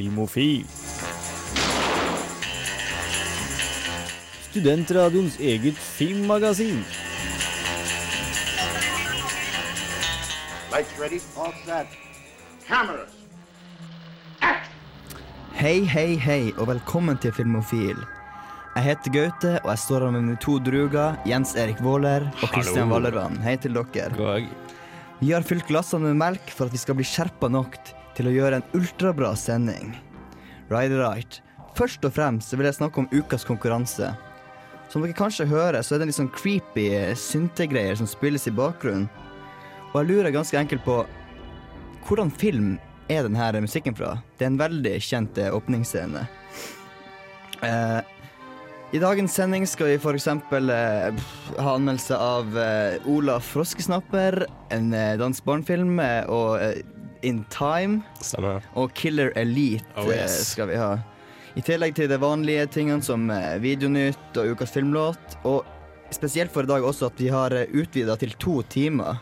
Filmofil. Studentradioens eget filmmagasin. Lights ready, all set. Cameras. Hei, hei, hei, og velkommen til Filmofil. Jeg heter Gaute, og jeg står her med mine to druger, Jens Erik Våler og Kristian Vallervann. Hei til dere. Vi har fylt glassene med melk for at vi skal bli skjerpa nok til å gjøre en ultrabra sending. Rider right. Først og fremst vil jeg snakke om ukas konkurranse. Som dere kanskje hører, så er det litt sånn creepy syntegreier som spilles i bakgrunnen. Og jeg lurer ganske enkelt på hvordan film er denne musikken fra? Det er en veldig kjent eh, åpningsscene. Eh, I dagens sending skal vi f.eks. Eh, ha anmeldelse av eh, Olaf Froskesnapper, en eh, dansk barnefilm, eh, og eh, In Time Stemmer. og Killer Elite Oh, eh, yes. skal vi ha. I tillegg til de vanlige tingene som eh, Videonytt og Ukas filmlåt. Og spesielt for i dag også at vi har utvida til to timer.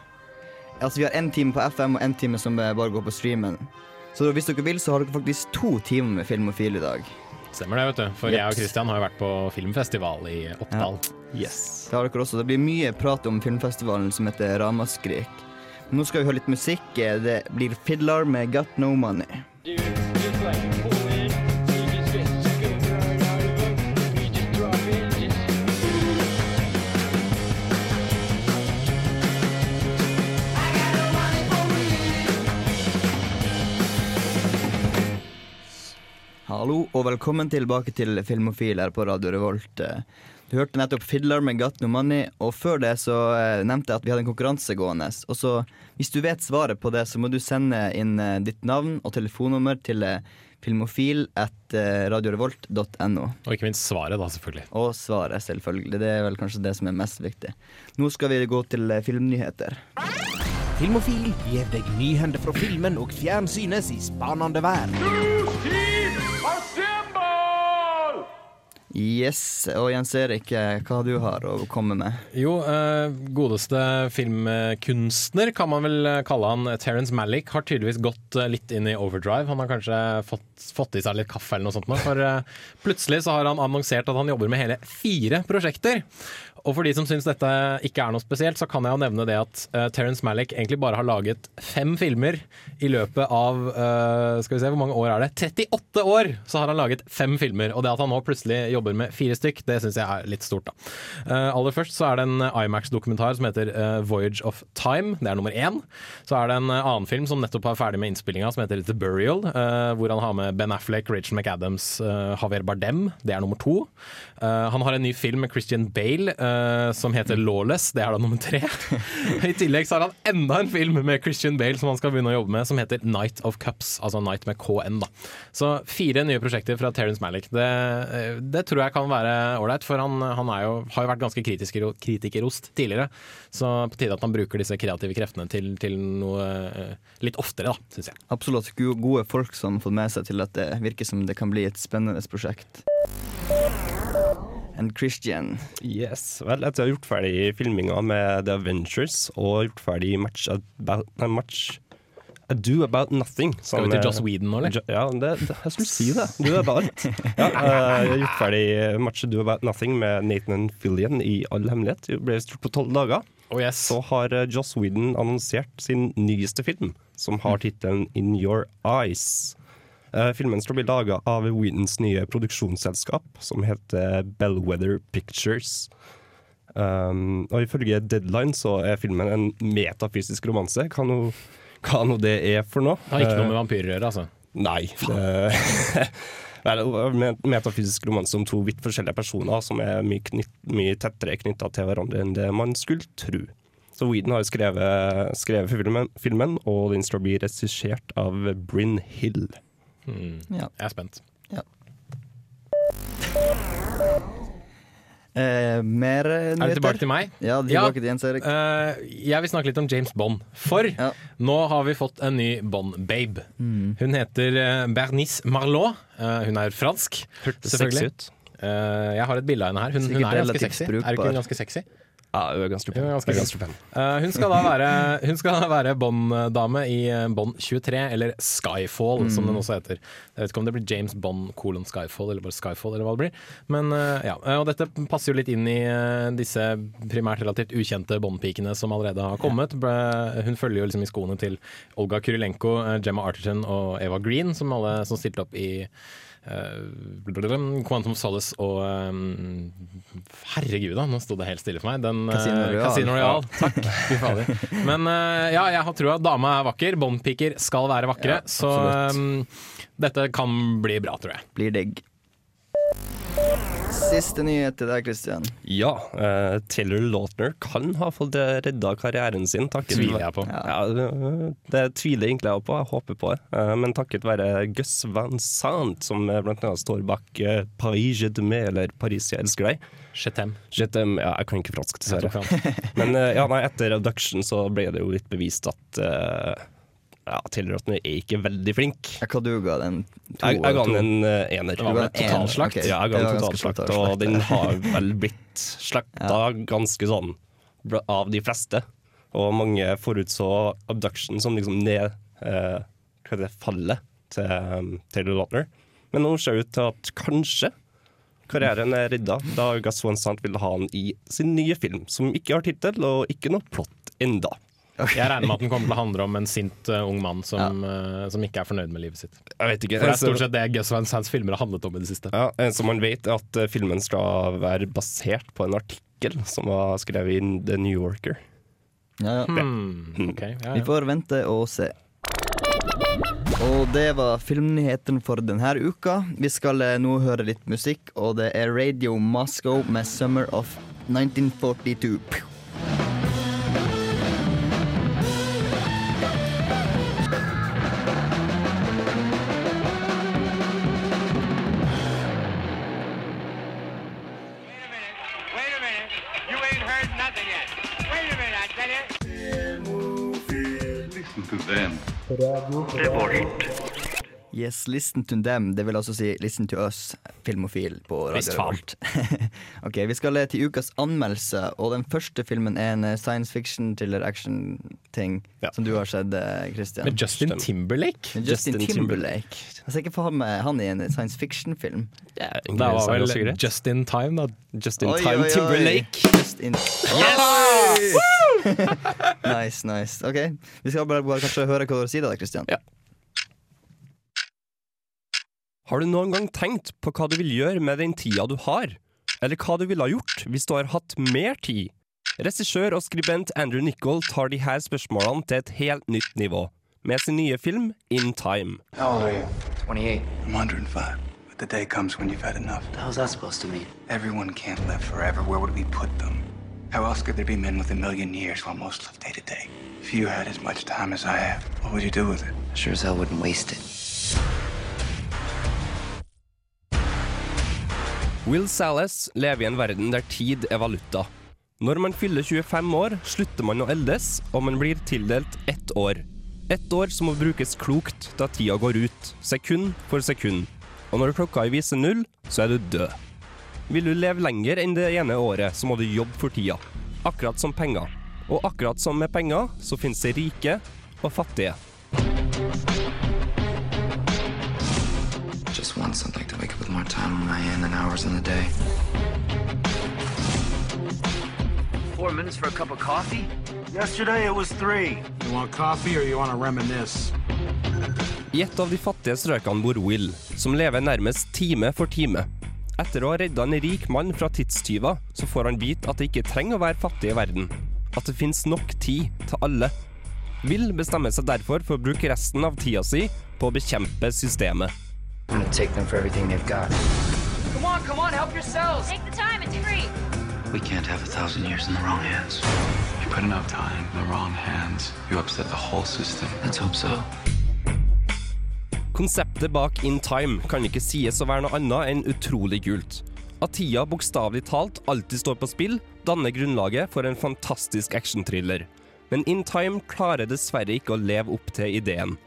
Altså Vi har én time på FM og én time som eh, bare går på streamen. Så hvis dere vil, så har dere faktisk to timer med Filmofil i dag. Stemmer det, vet du. For jeg og Kristian har jo vært på filmfestival i Oppdal. Yes. Det har dere også. Det blir mye prat om filmfestivalen som heter Ramaskrik. Nå skal vi høre litt musikk. Det blir Fiddler med Got No Money. Hallo og velkommen tilbake til Filmofil her på Radio Revolt. Du hørte nettopp Fiddler med Got No Money, og før det så eh, nevnte jeg at vi hadde en konkurranse gående. Og så, hvis du vet svaret på det, så må du sende inn eh, ditt navn og telefonnummer til eh, filmofil at eh, radiorevolt.no. Og ikke minst svaret, da, selvfølgelig. Og svaret, selvfølgelig. Det er vel kanskje det som er mest viktig. Nå skal vi gå til filmnyheter. Filmofil gir deg nyhender fra filmen og fjernsynets i spanende verden. Yes, og Jens Erik, eh, hva du har å komme med? Jo, eh, godeste filmkunstner kan man vel eh, kalle han. Terence Malick har tydeligvis gått litt inn i overdrive. Han har kanskje fått, fått i seg litt kaffe eller noe sånt nå. For plutselig så har han annonsert at han jobber med hele fire prosjekter. Og for de som syns dette ikke er noe spesielt, så kan jeg jo nevne det at uh, Terence Malick egentlig bare har laget fem filmer i løpet av uh, Skal vi se, hvor mange år er det? 38 år! Så har han laget fem filmer. Og det at han nå plutselig jobber med fire stykk, det syns jeg er litt stort, da. Uh, aller først så er det en Imax-dokumentar som heter eh, Voyage of Time. Det er nummer én. Så er det en eh, annen film som nettopp er ferdig med innspillinga, som heter The Burial. eh, hvor han har med Ben Affleck, Rachel McAdams, eh, Javier Bardem. Det er nummer to. Eh, han har en ny film med Christian Bale eh, som heter Lawless. Det er da nummer tre. I tillegg så har han enda en film med Christian Bale som han skal begynne å jobbe med, som heter Night of Cups. Altså Night med KN, da. Så fire nye prosjekter fra Terence Malick. Det, eh, det tror jeg kan være ålreit, for han, han jo, har jo vært ganske kritisk, kritikerost tidligere. Så på tide at han bruker disse kreative kreftene til, til noe eh, litt oftere, da, syns jeg. Absolutt gode folk som har fått med seg til at det virker som det kan bli et spennende prosjekt. And Christian. Yes. Vel, etter å ha gjort ferdig filminga med The Avengers og gjort ferdig Match About, nei, match Ado About Nothing Skal vi til Joss Whedon nå, eller? Jo- Ja, det, det, jeg skulle si det. Du er bart. Ja, eh, jeg har gjort ferdig Match Do About Nothing med Nathan Fillion i all hemmelighet. Det ble stort på tolv dager. Oh, yes. Så har eh, Joss Whedon annonsert sin nyeste film, som har tittelen In Your Eyes. Eh, filmen skal bli laga av Whedons nye produksjonsselskap, som heter Bellwether Pictures. Um, og ifølge Deadline så er filmen en metafysisk romanse. Hva nå, hva nå det er for noe. Det har ikke noe Eh, med vampyrer å gjøre, altså. Nei. Det, det er en metafysisk romanse om to vidt forskjellige personer som er mye, knytt, mye tettere knytta til hverandre enn det man skulle tro. Så Whedon har skrevet, skrevet filmen, filmen, og den skal bli regissert av Bryn Hill. Hmm. Ja. Jeg er spent. Eh, mer nyheter? Er det tilbake til meg? Ja, tilbake til Jens Erik. Eh, jeg vil snakke litt om James Bond. For Ja. nå har vi fått en ny Bond-babe. Hun heter eh, Bernice Marlot. Eh, hun er fransk, Hørtes selvfølgelig. sexy ut. Eh, jeg har et bilde av henne her. Hun, hun er ganske sexy. Er ikke hun ganske sexy? Ja, hun er ganske pen. Er ganske er ganske pen. Uh, hun skal da være, hun skal være Bond-dame i eh, Bond 23, eller Skyfall, som den også heter. Jeg vet ikke om det blir James Bond kolon Skyfall, eller bare Skyfall, eller hva det blir. Men uh, ja, Og dette passer jo litt inn i disse primært relativt ukjente Bond-pikene som allerede har kommet. Hun følger jo liksom i skoene til Olga Kurilenko, Gemma Arterton og Eva Green, som alle som stilte opp i eh, Quantum Solace og um, Herregud, da, nå sto det helt stille for meg. Den, eh, Casino Royale. Casino Royale. Takk, fy fader. Men uh, ja, jeg har trua. Dama er vakker. Bondpiker skal være vakre. så um, dette kan bli bra, tror jeg. Blir digg. Siste nyhet til deg, Christian. Ja, uh, Taylor Lautner kan ha fått redda karrieren sin. Takket Tviler jeg på. Ja, det, det tviler egentlig jeg på, jeg håper på det. Uh, men takket være Gus Van Sant, som bl.a. står bak uh, Paris je t'aime, eller Paris jeg elsker deg. Jetem. Je t'aime, ja, jeg kan ikke fransk, dessverre. Men ja, nei, etter Abduction så ble det jo litt bevist at uh, ja, Taylor Lautner er ikke veldig flink. Ja, Hva du ga den? To Jeg, jeg ga den en uh, ener. Du ga en totalslakt? Okay. Ja, jeg ga den totalslakt, total og den har vel blitt slakta ganske sånn av de fleste. Og mange forutså abduction som liksom ned uh, Hva heter det, fallet til um, Taylor Lautner. Men nå ser det ut til at kanskje karrieren er redda, da Gus Van Sant vil ha han i sin nye film, som ikke har tittel og ikke noe plott enda. Jeg regner med at den kommer til å handle om en sint uh, ung mann som, eh, som ikke er fornøyd med livet sitt. Jeg vet ikke. For det er stort sett det Gus Van Sands filmer har handlet om i det siste. Ja, som så man vet at eh, filmen skal være basert på en artikkel som var skrevet i The New Yorker. Ja, ja. Hmm, Okay, ja, Vi får vente og se. Og det var filmnyheten for denne uka. Vi skal nå høre litt musikk, og det er Radio Moscow med 'Summer of 1942'. Yes, listen to them. Det vil altså si listen to us, filmofil på Radio. Revolt. ok, Vi skal til ukas anmeldelse, og den første filmen er en eh, science fiction thriller action-ting Ja. som du har sett, eh, Christian. Med Justin Timberlake? Med Justin, Justin Timberlake. Jeg ser ikke for meg han i en science fiction-film. Ja, Det var vel Just in Time, da. Just in Oi, time oi, oi. Timberlake. Just in nice, nice. Ok, Vi skal bare, bare kanskje høre hva du sier da, Christian. Ja. Har du noen gang tenkt på hva du vil gjøre med den tida du har? Eller hva du ville ha gjort hvis du har hatt mer tid? Regissør og skribent Andrew Nichol tar de her spørsmålene til et helt nytt nivå, med sin nye film In Time. How old are you? 28. I'm 105. But the day comes when you've had enough. Hell's that supposed to mean? Everyone can't live forever. Where would we put them? How else could there be men with a million years while most live day to day? If you had as much time as I have, what would you do with it? Sure as hell wouldn't waste it. Will Salas lever i en verden der tid er valuta. Når man fyller 25 år, slutter man å eldes, og man blir tildelt ett år. Ett år som må brukes klokt da tida går ut, sekund for sekund. Og når klokka viser null, så er du død. Vil du leve lenger enn det ene året, så må du jobbe for tida. Akkurat som penger. Og akkurat som med penger, så finnes det rike og fattige. Just want something to wake up with more time on my hand than hours in the day. Four minutes for a cup of coffee? Yesterday it was three. You want coffee or you want to reminisce? I et av de fattige strøkene bor Will, som lever nærmest time for time. Etter å ha redda en rik mann fra tidstyver, så får han vite at det ikke trenger å være fattig i verden. At det finnes nok tid til alle. Will bestemmer seg derfor for å bruke resten av tida si på å bekjempe systemet. Gonna take them for everything they've got. Come on, come on, help yourselves. Take the time, it's free. We can't have a thousand years in the wrong hands. You put enough time in the wrong hands, you upset the whole system. Let's hope so. Konseptet bak In Time kan ikke sies å være noe annet enn utrolig kult. At tida bokstavelig talt alltid står på spill, danner grunnlaget for en fantastisk actionthriller. Men In Time klarer dessverre ikke å leve opp til ideen.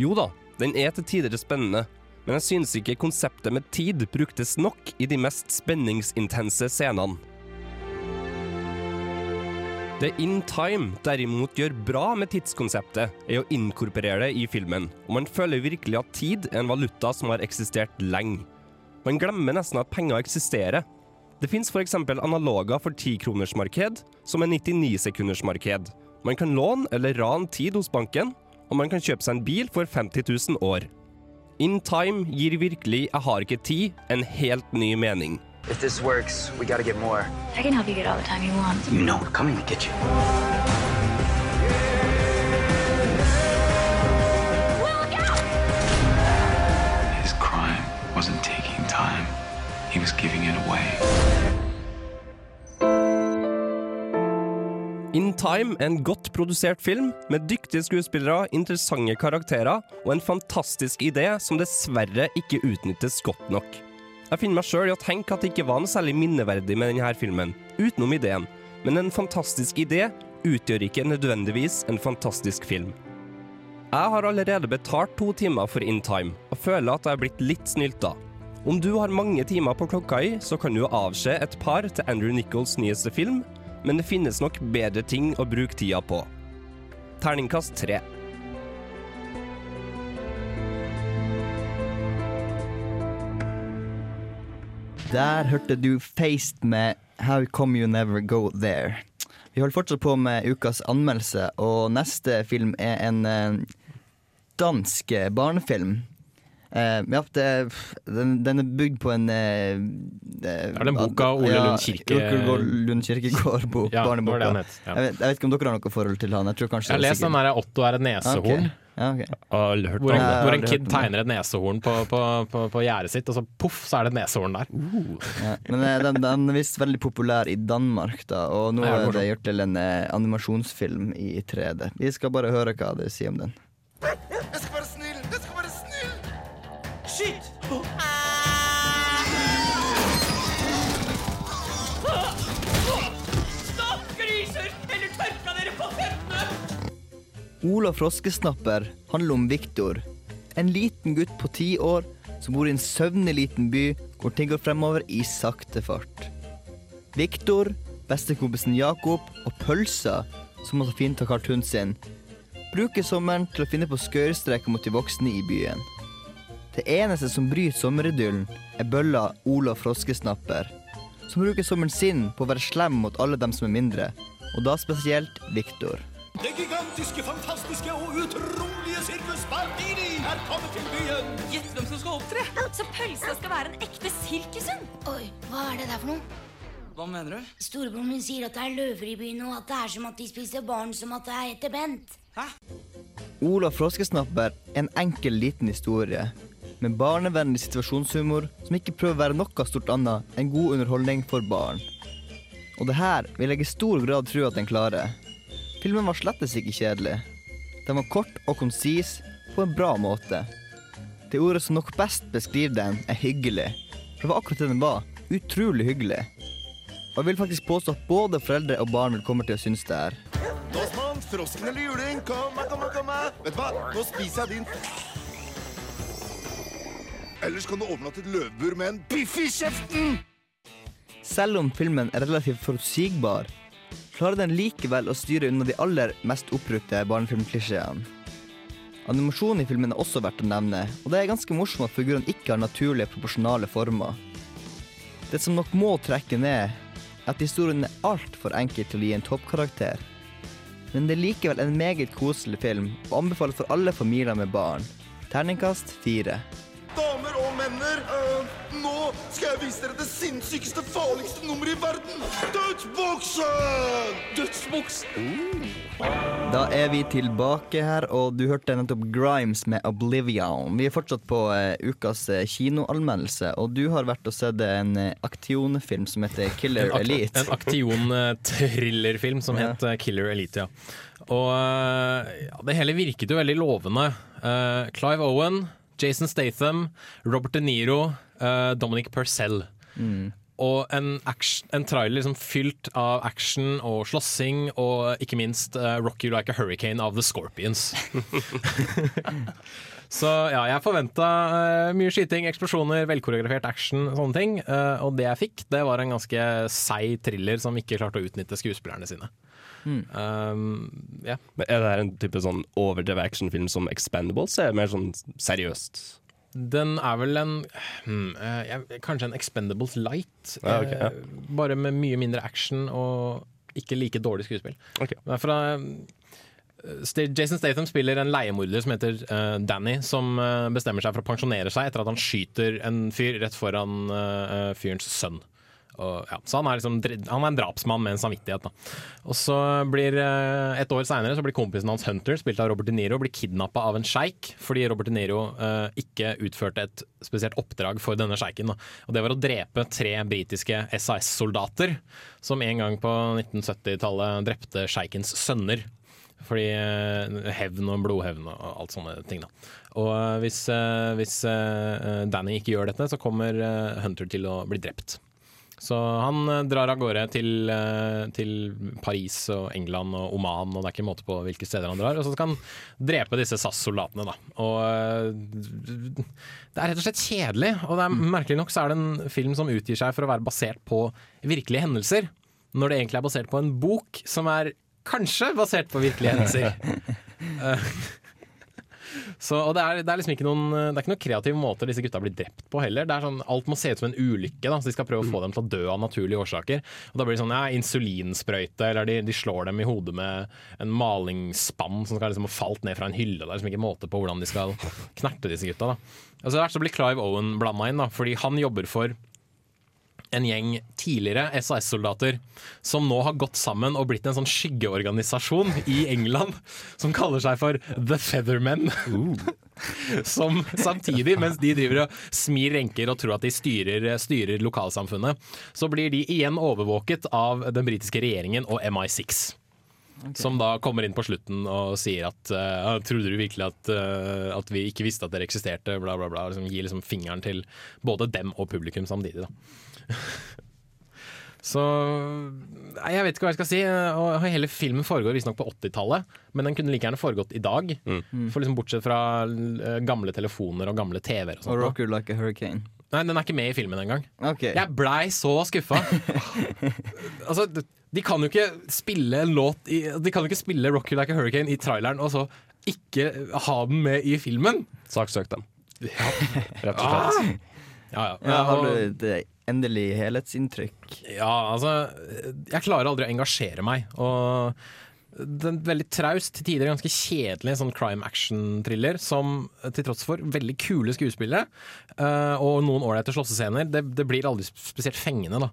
Jo da, den er til tider spennende, men jeg synes ikke konseptet med tid bruktes nok i de mest spenningsintense scenene. Det In Time derimot gjør bra med tidskonseptet, er å inkorporere det i filmen, og man føler virkelig at tid er en valuta som har eksistert lenge. Man glemmer nesten at penger eksisterer. Det fins f.eks. analoger for 10-kronersmarked, som er 99-sekundersmarked. Man kan låne eller rane tid hos banken, og man kan kjøpe seg en bil for 50 000 år. In Time gir virkelig 'jeg har ikke tid' en helt ny mening. If this works, we gotta get more. I can help you get all the time you want. You know we're coming to get you. His crime wasn't taking time, he was giving it away. In Time er en godt produsert film med dyktige skuespillere, interessante karakterer og en fantastisk idé som dessverre ikke utnyttes godt nok. Jeg finner meg sjøl i å tenke at det ikke var noe særlig minneverdig med denne filmen, utenom ideen, men en fantastisk idé utgjør ikke nødvendigvis en fantastisk film. Jeg har allerede betalt to timer for In Time, og føler at jeg er blitt litt snylta. Om du har mange timer på klokka i, så kan du avse et par til Andrew Nichols' nyeste film, men det finnes nok bedre ting å bruke tida på. Terningkast tre. Der hørte du Faced med How Come You Never Go There. Vi holder fortsatt på med ukas anmeldelse, og neste film er en eh, dansk barnefilm. Eh, ja, det, den, den er bygd på en eh, Er det en bok av Ole Lund Kirke- Ole Lund Kirkegård-bok. Ja, det det barneboka. het, ja. Jeg, vet, jeg vet ikke om dere har noe forhold til han. Jeg, tror Jeg har lest den der Otto er et nesehorn. Okay. Ja, okay. Hvor en, hvor en kid det. tegner et nesehorn på, på, på, på gjerdet sitt, og så poff, så er det et nesehorn der. Ja, men eh, den, den er visst veldig populær i Danmark, da, og nå Ja, det er det gjort til en animasjonsfilm i 3D. Vi skal bare høre hva de sier om den. Ola Froskesnapper handler om Viktor. En liten gutt på ti år som bor i en søvnig liten by hvor ting går fremover i sakte fart. Viktor, bestekompisen Jakob og Pølsa, som han så fint har kalt hunden sin, bruker sommeren til å finne på skøyerstreker mot de voksne i byen. Det eneste som bryter sommeridyllen, er bølla Olav Froskesnapper, som bruker sommeren sin på å være slem mot alle dem som er mindre, og da spesielt Viktor. Det gigantiske, fantastiske og utrolige sirkus Bardini er kommet til byen! Gjett hvem som skal opptre! Så pølsa skal være en ekte sirkushund! Oi, hva er det der for noe? Hva mener du? Storebroren min sier at det er løver i byen, og at det er som at de spiser barn som at det er etter Bent. Ola Froskesnapper er en enkel, liten historie med barnevennlig situasjonshumor som ikke prøver å være noe stort annet enn god underholdning for barn. Og det her vil jeg i stor grad tro at den klarer. Filmen var slettes ikke kjedelig. Den var kort og konsis på en bra måte. Det ordet som nok best beskriver den, er hyggelig. For det var akkurat det den var. Utrolig hyggelig. Og jeg vil faktisk påstå at både foreldre og barn vil komme til å synes det her. Nåsmann, frosken eller juling? Kom, kom, kom, her. Vet du hva? Nå spiser jeg din Ellers kan du overnatte et løvbur med en biff i kjeften! Selv om filmen er relativt forutsigbar, klarer den likevel å styre unna de aller mest oppbrukte barnefilmklisjeene. Animasjonen i filmen er også verdt å nevne, og det er ganske morsomt at figurene ikke har naturlige, proporsjonale former. Det som nok må trekke ned, er at historien er altfor enkel til å gi en toppkarakter. Men det er likevel en meget koselig film, og anbefales for alle familier med barn. Terningkast fire. Damer og menner, Uh, nå skal jeg vise dere det sinnssykeste, farligste nummeret i verden! Dødsboksen! Dødsboksen. Da er vi tilbake her, og du hørte nettopp Grimes med 'Oblivion'. Vi er fortsatt på uh, ukas eh, kinoanmeldelse, og du har vært og sett en uh, Aktion-film som heter 'Killer En, Elite'. en aktion-thrillerfilm som Ja. het Killer Elite, ja. Og ja, det hele virket jo veldig lovende. Clive Owen, Jason Statham, Robert De Niro, eh, Dominic Purcell. Mm. Og en, action, en trailer liksom fylt av action og slåssing, og ikke minst uh, 'Rock You Like a Hurricane' av The Scorpions. Så ja, jeg forventa mye skyting, eksplosjoner, velkoreografert action, sånne ting. Uh, og det jeg fikk, det var en ganske seig thriller som ikke klarte å utnytte skuespillerne sine. Um, ja. Men Er det her en type sånn overdrevet actionfilm som Expendables? eller mer sånn seriøst? Den er vel en hmm, eh, Kanskje en Expendables light. Ja, okay, ja. eh, Bare med mye mindre action og ikke like dårlig skuespill. Okay. Er fra eh, Jason Statham spiller en leiemorder som heter uh, Danny, som uh, bestemmer seg for å pensjonere seg etter at han skyter en fyr rett foran uh, fyrens sønn. Og, ja, så han er, liksom, han er en drapsmann med en samvittighet. Da. Og så blir eh, Et år seinere blir kompisen hans Hunter, spilt av Robert De Niro, blir kidnappa av en sjeik fordi Robert De Niro eh, ikke utførte et spesielt oppdrag for denne sjeiken. Og Det var å drepe tre britiske SAS-soldater som en gang på 1970-tallet drepte sjeikens sønner. Fordi eh, hevn og blodhevn og alt sånne ting. da. Og eh, hvis, hvis Danny ikke gjør dette, så kommer Hunter til å bli drept. Så han eh, drar av gårde til, eh, til Paris og England og Oman, og det er ikke måte på hvilke steder han drar. Og så skal han drepe disse SAS-soldatene, da. Og eh, det er rett og slett kjedelig. Og det er, merkelig nok så er det en film som utgir seg for å være basert på virkelige hendelser, når det egentlig er basert på en bok som er kanskje basert på virkelige hendelser. Så, og det er, det er liksom ikke noen Det er ikke noen kreativ måte disse gutta blir drept på heller. Det er sånn, alt må se ut som en ulykke. Da, så De skal prøve å få dem til å dø av naturlige årsaker. Og Da blir det sånn ja, insulinsprøyte, eller de, de slår dem i hodet med en malingsspann som skal liksom ha falt ned fra en hylle. Det er liksom ikke måte på hvordan de skal knerte disse gutta. Da. Altså, det verste blir Clive Owen blanda inn, da, fordi han jobber for en gjeng tidligere SAS-soldater som nå har gått sammen og blitt en sånn skyggeorganisasjon i England som kaller seg for The Feathermen. Som samtidig, mens de driver og smir renker og tror at de styrer, styrer lokalsamfunnet, så blir de igjen overvåket av den britiske regjeringen og MI6. Som da kommer inn på slutten og sier at uh, Trodde du virkelig at, uh, at vi ikke visste at dere eksisterte? Bla, bla, bla. Liksom, gir liksom fingeren til både dem og publikum samtidig. Da. Så nei, Jeg vet ikke hva jeg skal si. Og Hele filmen foregår visstnok på 80-tallet, men den kunne like gjerne foregått i dag. For liksom Bortsett fra eh, gamle telefoner og gamle TV-er. Og Og sånt. Rock You Like a Hurricane. Nei, den er ikke med i filmen engang. Okay. Jeg blei så skuffa. altså, de- kan jo ikke spille en låt i, De kan jo ikke spille 'Rock You Like a Hurricane' i traileren og så ikke ha den med i filmen. Saksøk dem. Ja. Rett og slett. Ah! Ja, ja. Ja, har og- du et endelig helhetsinntrykk? Ja, altså Jeg klarer aldri å engasjere meg. Og er veldig traust, til tider ganske kjedelig sånn crime action-thriller, som til tross for veldig kule skuespillere uh, og noen ålreite slåssescener, det, det blir aldri spesielt fengende. da.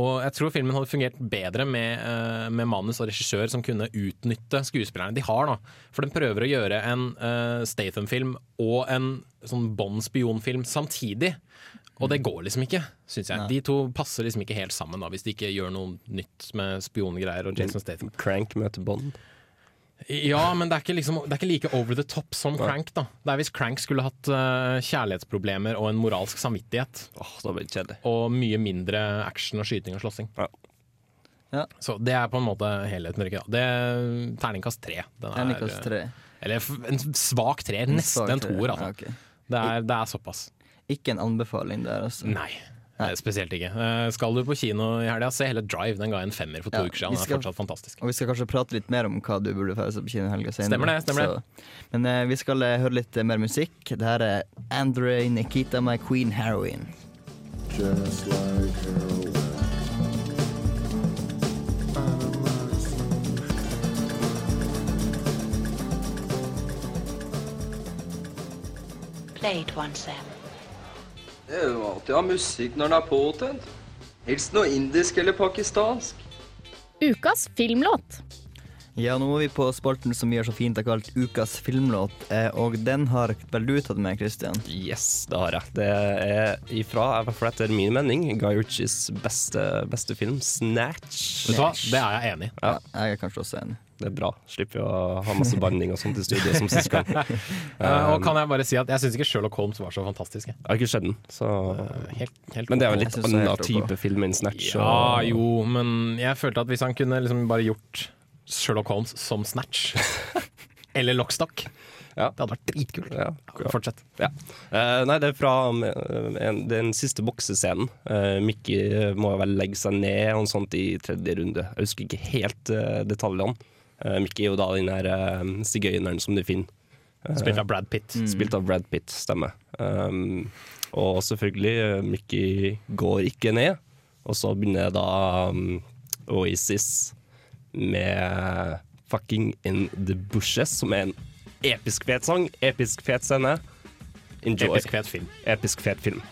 Og jeg tror filmen hadde fungert bedre med, uh, med manus og regissør som kunne utnytte skuespillerne de har. da. For den prøver å gjøre en uh, Statham-film og en sånn Bond-spionfilm samtidig. Og det går liksom ikke, syns jeg. Nei. De to passer liksom ikke helt sammen da, hvis de ikke gjør noe nytt med spiongreier og Jason Statham. Crank møter Bond. Ja, men det er, ikke liksom, det er ikke like over the top som Crank. da Det er hvis Crank skulle hatt uh, kjærlighetsproblemer og en moralsk samvittighet. Åh, det blir kjedelig. Og mye mindre action og skyting og slåssing. Ja. Ja. Så det er på en måte helheten. Ikke, da. Det er Terningkast tre. Den er, Terningkast tre. Eller en svak treer. Nesten en toer, altså. ja, okay. Det, er, det er såpass. Ikke en anbefaling der, altså. Nei. Nei. Spesielt ikke. Eh, Skal du på kino i helga, se hele Drive. Den ga jeg en femmer for to Ja, uker siden. Den er skal- fortsatt fantastisk. Og vi skal kanskje prate litt mer om hva du burde få på kino i helga senere. Stemmer det, stemmer det. Men uh, vi skal uh, høre litt uh, mer musikk. Det her er Andre Nikita med Queen Heroin. Just like heroin. Play it once, Sam. Det er jo alltid ha musikk når den er påtent. Helst noe indisk eller pakistansk. Ukas filmlåt. Ja, nå er vi på spalten som vi har så fint har kalt Ukas filmlåt, eh, og den har vel du tatt med, Christian? Yes, det har jeg. Det er ifra, i hvert fall etter min mening, Guy Ritchies beste, beste film, 'Snatch'. Vet du hva? Det er jeg enig i. Ja. Jeg er kanskje også enig. Det er bra. Slipper å ha masse banning og sånt i studio som sist gang. Eh, og kan jeg bare si at jeg syns ikke Sherlock Holmes var så fantastisk. jeg. Jeg har ikke sett den, så Helt, helt Men det er jo en litt annen type film enn Snatch. Ja, og- jo, men jeg følte at hvis han kunne liksom bare gjort Sherlock Holmes som Snatch Eller Lockstock. Ja. Det hadde vært dritkult. Ja, Fortsett. Ja. Uh, nei, det er fra eh, en, den siste boksescenen. Uh, Mickey må vel legge seg ned og sånt i tredje runde. Jeg husker ikke helt uh, detaljene. Eh, Mickey og da den her uh, sigøyneren som de finner. Eh, Spilt av Brad Pitt. Spilt av Brad Pitt, stemmer. Um, og selvfølgelig, eh, Mickey går ikke ned. Og så begynner da um, Oasis med Fucking In The Bushes, som er en episk fet sang, episk fet scene. Enjoy. Episk fet film. Episk fet film.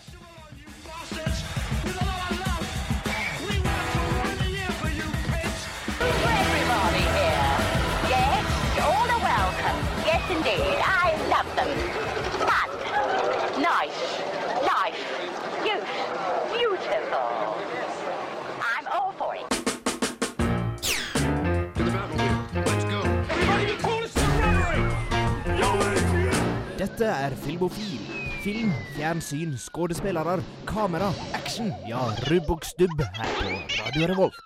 Dette er Filmofil. Film, fjernsyn, skuespillere, kamera, action. Ja, rubb og stubb her på Radio Revolt.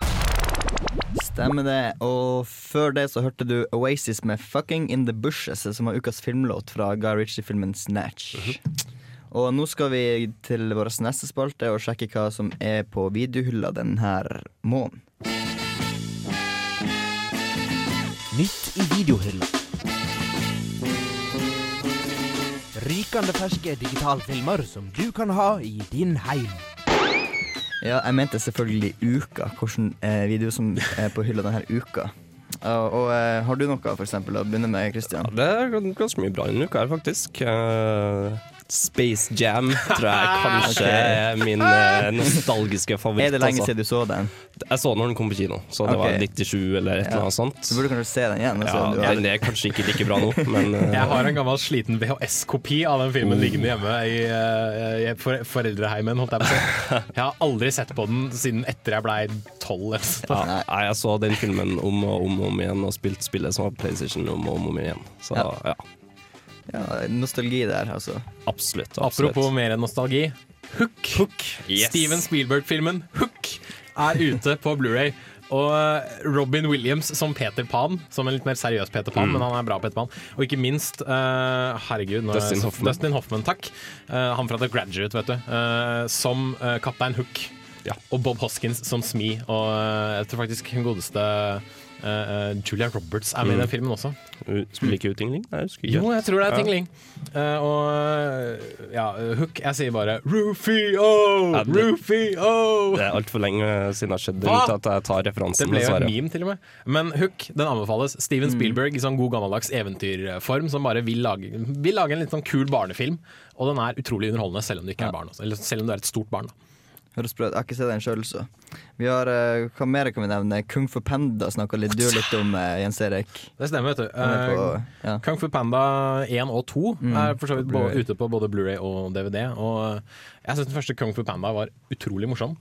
Stemmer det. Og før det så hørte du Oasis med 'Fucking In The Bushes', som var ukas filmlåt fra Guy Ritchie-filmen 'Snatch'. Og nå skal vi til vår neste spalte og sjekke hva som er på videohylla denne måneden. Nytt i videohylla. Rykende ferske digitalfilmer som du kan ha i din heim. Ja, jeg mente selvfølgelig uka. Hvilken eh, video som er på hylla denne uka. Og, og eh, har du noe, for eksempel, å begynne med, Christian? Det er ganske mye bra denne uka her, faktisk. Eh, Space Jam tror jeg kanskje er min eh, nostalgiske favoritt. Er det lenge altså. siden du så den? Jeg så den når den kom på kino, så det var 97 eller et eller annet sånt. Så burde du kanskje se den igjen. altså, Ja, den er kanskje ikke like bra nå, men eh, Jeg har en gammel sliten VHS-kopi av den Oh. filmen liggende hjemme i, eh, i for, foreldreheimen. Holdt jeg, på å si. jeg har aldri sett på den siden etter jeg blei tolv. ja, nei, jeg så den filmen om og om, og om igjen og spilt spillet som var på PlayStation om og om, igjen. Så Ja. Ja, Ja, nostalgi der, altså. absolutt. absolutt. Apropos mer enn nostalgi. Hook. Yes. Steven Spielberg-filmen Hook er ute på Blu-ray Og eh, Robin Williams som Peter Pan, som en litt mer seriøs Peter Pan, Mm. men han er bra Peter Pan. Og ikke minst, uh, herregud er Dustin Hoffman. Dustin Hoffman, takk. Uh, han fra The Graduate, vet du. Uh, som Kaptein Hook. Og Bob Hoskins som Smee. Og jeg tror faktisk den godeste eh, Julia Roberts er med i Mm. den filmen også. Spiller ikke ut Tingling? Nei, jeg. Jo, jeg tror det er Ja. Tingling. Eh, og ja, Hook Jeg sier bare Rufio! Ja, det- Rufio! Det er altfor lenge siden det har skjedd Hva? at jeg tar referansen. Det ble jo en et meme, til og med. Men Hook den anbefales. Steven Spielberg i sånn god gammeldags eventyrform som bare vil lage, vil lage en litt sånn kul barnefilm. Og den er utrolig underholdende, selv om du ikke er barn. Også. Eller selv om du er et stort barn. Da. Høres bra ut. Jeg har ikke sett den sjøl, så. Vi har, uh, Hva mer kan vi nevne? Kung Fu Panda snakka litt, du litt om, uh, Jens Erik. Det stemmer, vet du. På- Eh, ja. Kung Fu Panda 1 og 2 Mm, er for så vidt på ute på både Blu-ray og DVD. Og jeg syns den første Kung Fu Panda var utrolig morsom.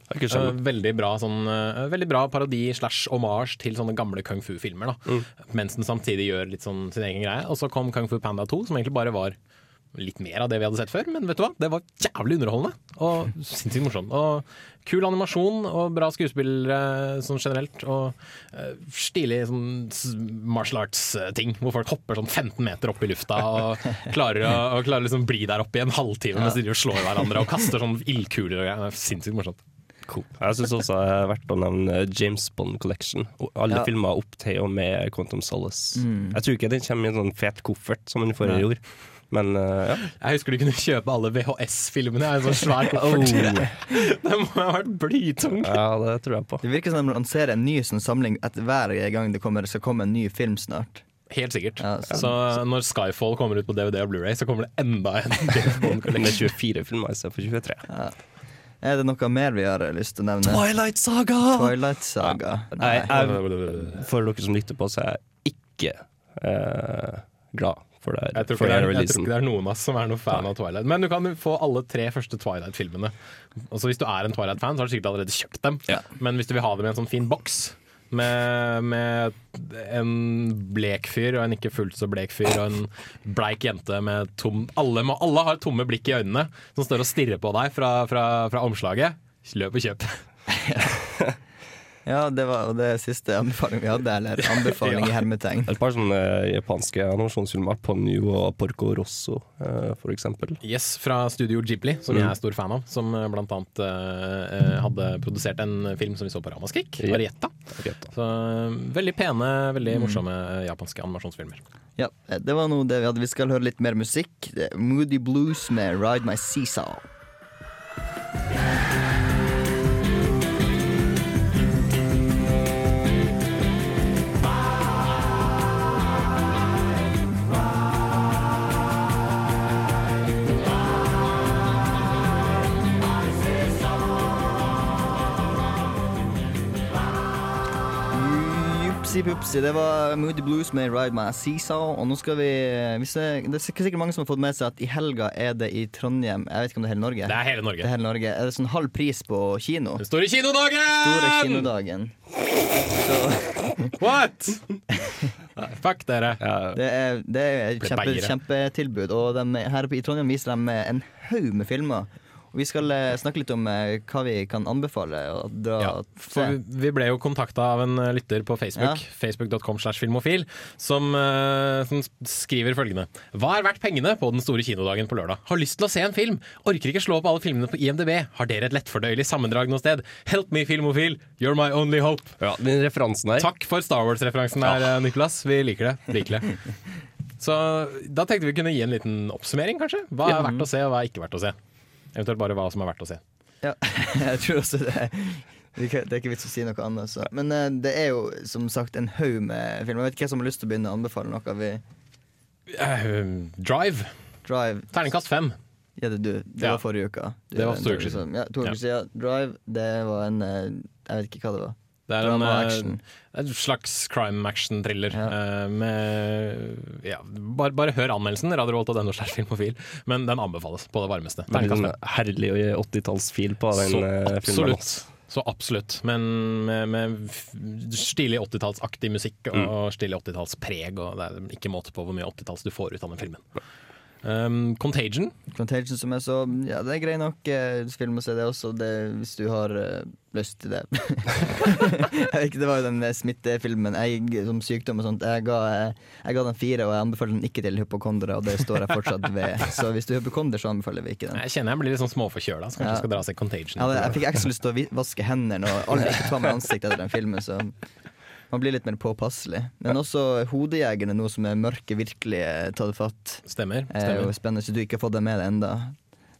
Veldig bra, sånn, veldig bra parodi slash hommage til sånne gamle kung fu-filmer. Mm. Mens den samtidig gjør litt sånn sin egen greie. Og så kom Kung Fu Panda 2, som egentlig bare var litt mer av det vi hadde sett før. Men vet du hva? det var jævlig underholdende og sinnssykt morsomt. Og kul animasjon og bra skuespillere sånn generelt. Og uh, stilig sånn martial arts-ting, hvor folk hopper sånn 15 meter opp i lufta og klarer å og klarer liksom bli der oppe i en halvtime mens de slår hverandre og kaster sånn ildkuler og greier. Er Sinnssykt morsomt. Jeg syns også det er verdt å nevne James Bond Collection. Og Alle Ja. filmer opp til og med Quantum Solace. Mm. Jeg tror ikke den kommer i en sånn fet koffert som den forrige Nei. gjorde. Men uh, ja. Jeg husker du kunne kjøpe alle VHS-filmene i en sånn svær koffert. Det må ha vært blytung. Ja, det tror jeg på. Det virker som de lanserer en ny sånn samling etter hver gang det kommer, skal komme en ny film snart. Helt sikkert. Ja, Så når Skyfall kommer ut på DVD og Blu-ray, så kommer det enda en Med Collection. 24 filmer istedenfor 23. Ja. Er det noe mer vi har lyst til å nevne? Twilight Saga! Twilight Saga. Nei, jeg, for dere som lytter på, så er jeg ikke eh, glad for det. Jeg tror, for det er, jeg tror ikke det er noen av oss som er noen fan av Twilight. Men du kan få alle tre første Twilight-filmene. Og så Hvis du er en Twilight-fan, så har du sikkert allerede kjøpt dem. Men hvis du vil ha dem i en sånn fin boks med, med en blek fyr og en ikke fullt så blek fyr og en bleik jente med tom Alle, alle har tomme blikk i øynene som står og stirrer på deg fra, fra, fra omslaget. Løp og kjøp. Ja, det var det siste anbefaling vi hadde, eller anbefaling i hermetegn. Et par sånne eh, japanske animasjonsfilmer, Ponyo og Porco Rosso eh, for eksempel. Yes, fra Studio Ghibli, som Mm. jeg er stor fan av. Som eh, blant annet eh, hadde produsert en film som vi så på Ramaskrik, Ja. Arietta. Så eh, veldig pene, veldig morsomme mm. japanske animasjonsfilmer. Ja, det var nå det vi hadde. Vi skal høre litt mer musikk. Moody Blues med Ride My Seesaw. Jupsi pupsi, det var Moody Blues med Ride My Seesaw. Og nå skal vi vi det, det er sikkert mange som har fått med seg at i helga er det i Trondheim Jeg vet ikke om det er hele Norge? Det er hele Norge. Det er, hele Norge. er det sånn halv pris på kino? Den store kinodagen! Store kinodagen. What?! Fuck dere. Det er, det er et Ble kjempe. Og de, her i Trondheim viser de en haug med filmer. Vi skal eh, snakke litt om eh, hva vi kan anbefale Ja, for vi, vi ble jo kontakta av en eh, lytter på Facebook, Ja. facebook.com slash filmofil, som, som skriver følgende. Hva er verdt pengene på den store kinodagen på lørdag? Har lyst til å se en film. Orker ikke slå opp alle filmene på IMDb. Har dere et lettfordøyelig sammendrag noe sted? Help me, filmofil. You're my only hope. Ja, den referansen her. Takk for Star Wars-referansen der, ja. Nicolas. Vi liker det. Virkelig. Så da tenkte vi kunne gi en liten oppsummering, kanskje. Hva er verdt å se, og hva er ikke verdt å se? Eventuelt bare hva som er verdt å se. Ja, jeg tror også det. Det er ikke vits å si noe annet. Så. Men uh, det er jo som sagt en haug med film. Jeg vet ikke hvem som har lyst til å begynne å anbefale noe. Vi uh, Drive. Drive. Terningkast fem. Ja, det, du, det Ja. var forrige uke. Du- Det var to uker siden. Ja, to uker siden. Drive, det var en uh, Jeg vet ikke hva det var. Det er en, Drama eh, action. en slags crime action-thriller. Ja. med ja, bare, bare hør anmeldelsen, radiovolt.no slash filmofil. Men den anbefales på det varmeste. Det er en herlig 80-tallsfil på den Så eh, filmen. absolutt. Så absolutt. Men med, med stilig 80-tallsaktig musikk og Mm. stilig 80-tallspreg. Og det er ikke måte på hvor mye 80-talls du får ut av den filmen. Um, Contagion. Contagion som er så Ja, det er grei nok eh, film å se det også, det, hvis du har eh, lyst til det. ikke, Det var jo den smittefilmen jeg, som sykdom og sånt. Jeg ga, eh, jeg ga den fire, og jeg anbefaler den ikke til hypokondere, og det står jeg fortsatt ved. Så hvis du er hypokonder, så anbefaler vi ikke den. Jeg kjenner jeg blir litt sånn småforkjøla, så kanskje Ja. jeg skal dra og se Contagion. Ja, jeg fikk ekstra lyst til å vaske hendene og aldri ikke ta med ansiktet etter den filmen, så man blir litt mer påpasselig. Men også Hodejegerne, nå som er mørke, virkelig tar tatt fatt. Stemmer. Er jo spennende, så du ikke har fått det med deg enda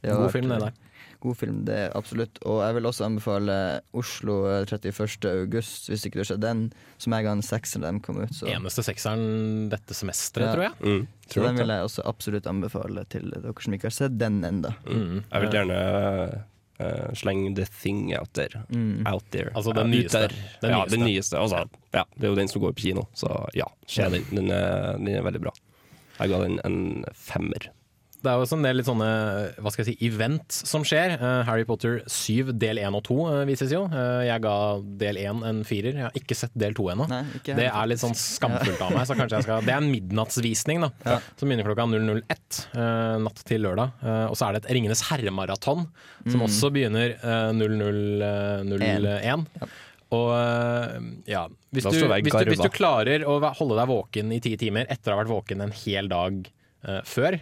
Det God vært- film, det der. God film, det er absolutt. Og jeg vil også anbefale Oslo eh, 31. august, hvis ikke du har sett den, som jeg ga en sekser da den kom ut. Så. Eneste sekseren dette semesteret, Ja. tror jeg. Mm, Så den vil jeg også absolutt anbefale til dere som ikke har sett den ennå. Mm. Jeg vil gjerne eh, sleng The Thing out there. Mm. Out there. Altså den nyeste. Den ja, den nyeste. Altså, ja, det er jo den som går på kino, så ja, se den. Den er, den er veldig bra. Jeg ga den en femmer. Det er jo også en del litt sånne hva skal jeg si, events som skjer. Eh, Harry Potter 7 del 1 og 2 eh, vises jo. Eh, jeg ga del 1 en firer. Jeg har ikke sett del 2 ennå. Det er litt sånn skamfullt av meg. Så kanskje jeg skal Det er en midnattsvisning, da. Ja. Som begynner klokka 001 eh, natt til lørdag. Og så er det et Ringenes herre-maraton som Mm. også begynner eh, 00.01. Og eh, ja hvis du, hvis, du, hvis du klarer å holde deg våken i ti timer etter å ha vært våken en hel dag uh, før,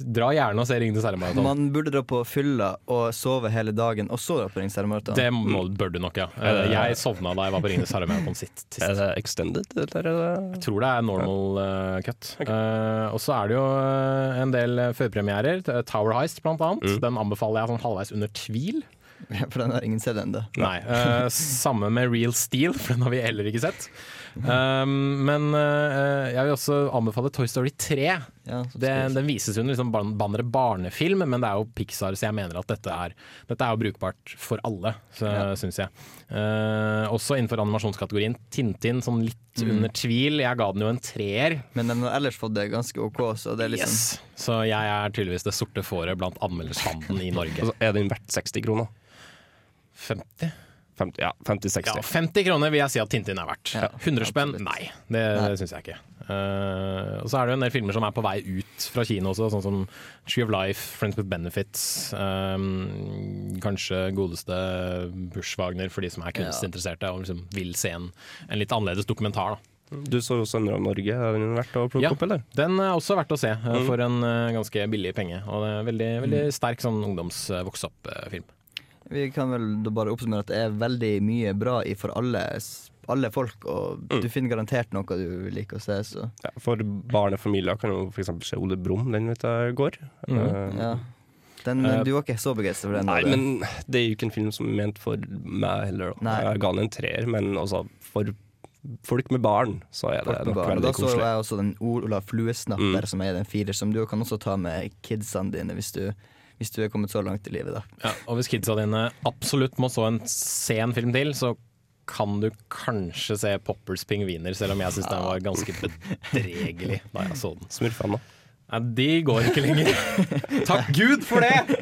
dra gjerne og se Ringenes herre-maraton. Man burde dra på fylla og sove hele dagen, og så dra på Ringenes herre-maraton. Det må, bør du nok, ja. Jeg sovna da jeg var på Ringenes herre-maraton sitt. sist. Er det extended, eller er Jeg tror det er normal uh, cut. Eh, og så er det jo eh, en del førpremierer. Tower Heist, blant annet. Mm. Den anbefaler jeg sånn halvveis under tvil. For den har ingen sett ennå. Nei. Uh, samme med Real Steel, for den har vi heller ikke sett. Um, men uh, jeg vil også anbefale Toy Story 3. Ja, Det, den vises under liksom ban- banneret barnefilm, men det er jo Pixar, så jeg mener at dette er, dette er jo brukbart for alle, så, Ja. syns jeg. Uh, også innenfor animasjonskategorien Tintin, sånn litt Mm. under tvil. Jeg ga den jo en treer. Men den har ellers fått det ganske OK, så det er liksom Yes. Så jeg er tydeligvis det sorte fåret blant anmeldersfanden i Norge. altså, Er den verdt 60 kroner? 50? 50, ja, 50-60. Ja, 50 kroner vil jeg si at Tintin er verdt. Ja, 100 spenn? Nei, det Nei. syns jeg ikke. Uh, og så er det jo en del filmer som er på vei ut fra kino også, sånn som Tree of Life, Friends with Benefits. um, kanskje godeste Bushwagner for de som er kunstinteresserte og liksom vil se en, en litt annerledes dokumentar. da. Du så jo 'Sønner av Norge'. Er den verdt å plukke Ja, opp, eller? den er også verdt å se, eh, Mm. for en eh, ganske billig penge. Og det er veldig, veldig Mm. sterk sånn ungdoms eh, vokse opp-film. Vi kan vel da bare oppsummere at det er veldig mye bra i for alle, alle folk, og du finner garantert noe du liker å se, så Ja, for barnefamilier kan jo f.eks. se Ole Brumm, den vet jeg går. Mm. Uh, ja. Den, Eh, du var ikke så begeistra for den? Nei, Olle. men det er jo ikke en film som er ment for meg heller. Nei. Jeg ga den en treer, men altså, for folk med barn så er det veldig nok barn. Og veldig Da så koselig. jeg også den Olav Fluesnapper, Mm. som er den firer, som du kan også ta med kidsene dine hvis du, hvis du er kommet så langt i livet, da. Ja, og hvis kidsa dine absolutt må så en, sen film til, så kan du kanskje se Poppers pingviner, selv om jeg syns den var ganske bedregelig da jeg så den. Smurfene? Nei, de går ikke lenger. Takk Gud for det!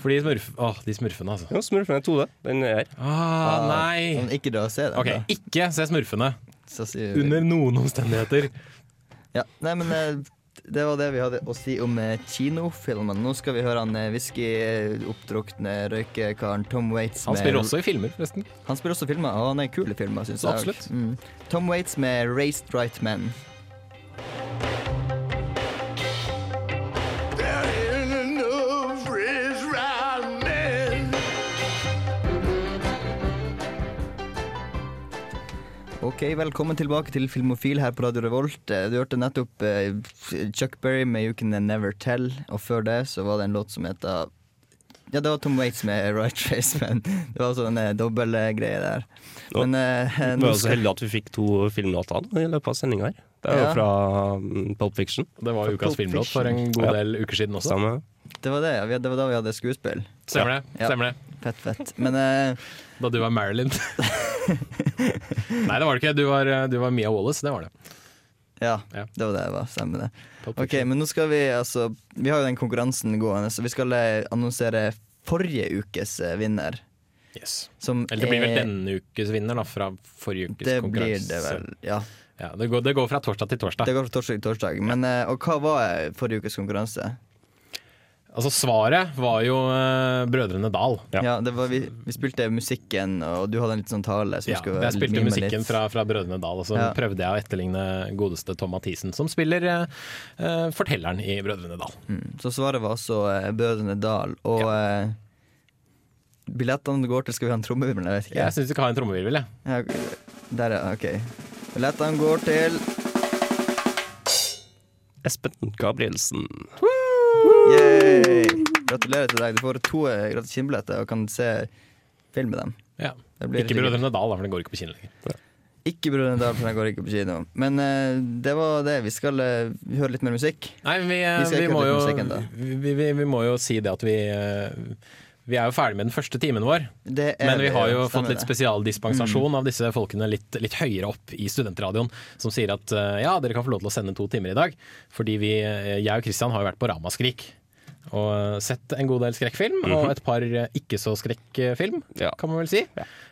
For de, smurf åh, de smurfene, altså. Ja, Smurfene 2D. Den er her. Ah, nei! Men ikke dra og se den, Ok, da. ikke se smurfene. Så sier vi- Under noen omstendigheter. Ja, nei, men eh, det var det vi hadde å si om eh, kinofilmen. Nå skal vi høre han eh, whisky-oppdrukne røykekaren Tom Waits. Han spiller også i filmer, forresten. Han spiller også filmer, og han er kul i filmer, syns jeg. Absolutt. Mm. Tom Waits med 'Raised Right Men'. Ok, Velkommen tilbake til Filmofil her på Radio Revolt. Eh, Du hørte nettopp eh, Chuck Berry med 'You Can Never Tell', og før det så var det en låt som heter Ja, det var Tom Waits med 'Right Face', men det var sånn en dobbeltgreie der. Men eh, Vi var så skal- heldige at vi fikk to filmlåter i løpet av sendinga her. Det er jo Ja. fra um, Pulp Fiction. Det var ukas filmlåt for en god Ja. del uker siden også. Stemme. Det var det, ja. Det var da vi hadde skuespill. Stemmer det. Ja. Stemmer det. Fett, fett. Men eh, Da du var Marilyn. Nei, det var det ikke. Du var, du var Mia Wallace, det var det. ja, Ja. det var det jeg var. Stemmer det. Ok, men nå skal vi altså Vi har jo den konkurransen gående, så vi skal eh, annonsere forrige ukes eh, vinner. Yes. Som Eller det blir vel denne ukes vinner, da, fra forrige ukes Det konkurranse. blir det vel, ja. Ja, det, går, det går fra torsdag til torsdag. Det går fra torsdag til torsdag. Men, eh, og hva var eh, forrige ukes konkurranse? Altså Svaret var jo uh, Brødrene Dal. Ja, det var, vi, vi spilte musikken, og du hadde en litt sånn tale som Ja, skulle jeg spilte musikken fra, fra Brødrene Dal, og så Ja. prøvde jeg å etterligne godeste Tom Mathisen, som spiller eh, fortelleren i Brødrene Dal. Mm. Så svaret var altså uh, Brødrene Dal. Og eh, billettene går til Skal vi ha en trommevirvel? Jeg vet ikke. Jeg syns vi skal ha en trommevirvel, jeg. Ja, der, ja. OK. Billettene går til Espen Gabrielsen. Yay! Gratulerer til deg. Du får to eh, gratis kinobilletter og kan se film med dem. Ja. Det blir Ikke Brødrene Dal, for den går ikke på kino lenger. Ikke Brødrene Dal, for den går ikke på kino. Men uh, det var det. Vi skal uh, høre litt mer musikk. Nei, vi, Vi skal vi, må jo, vi, vi, vi må jo si det at vi vi er jo ferdig med den første timen vår, Det er men vi har jo fått litt spesialdispensasjon mm. av disse folkene litt, litt høyere opp i studentradioen, som sier at eh, ja, dere kan få lov til å sende to timer i dag, fordi vi, eh, jeg og Kristian har jo vært på Ramaskrik. Og sett en god del skrekkfilm, og Mhm. et par eh, ikke så skrekkfilm, Ja. kan man vel si.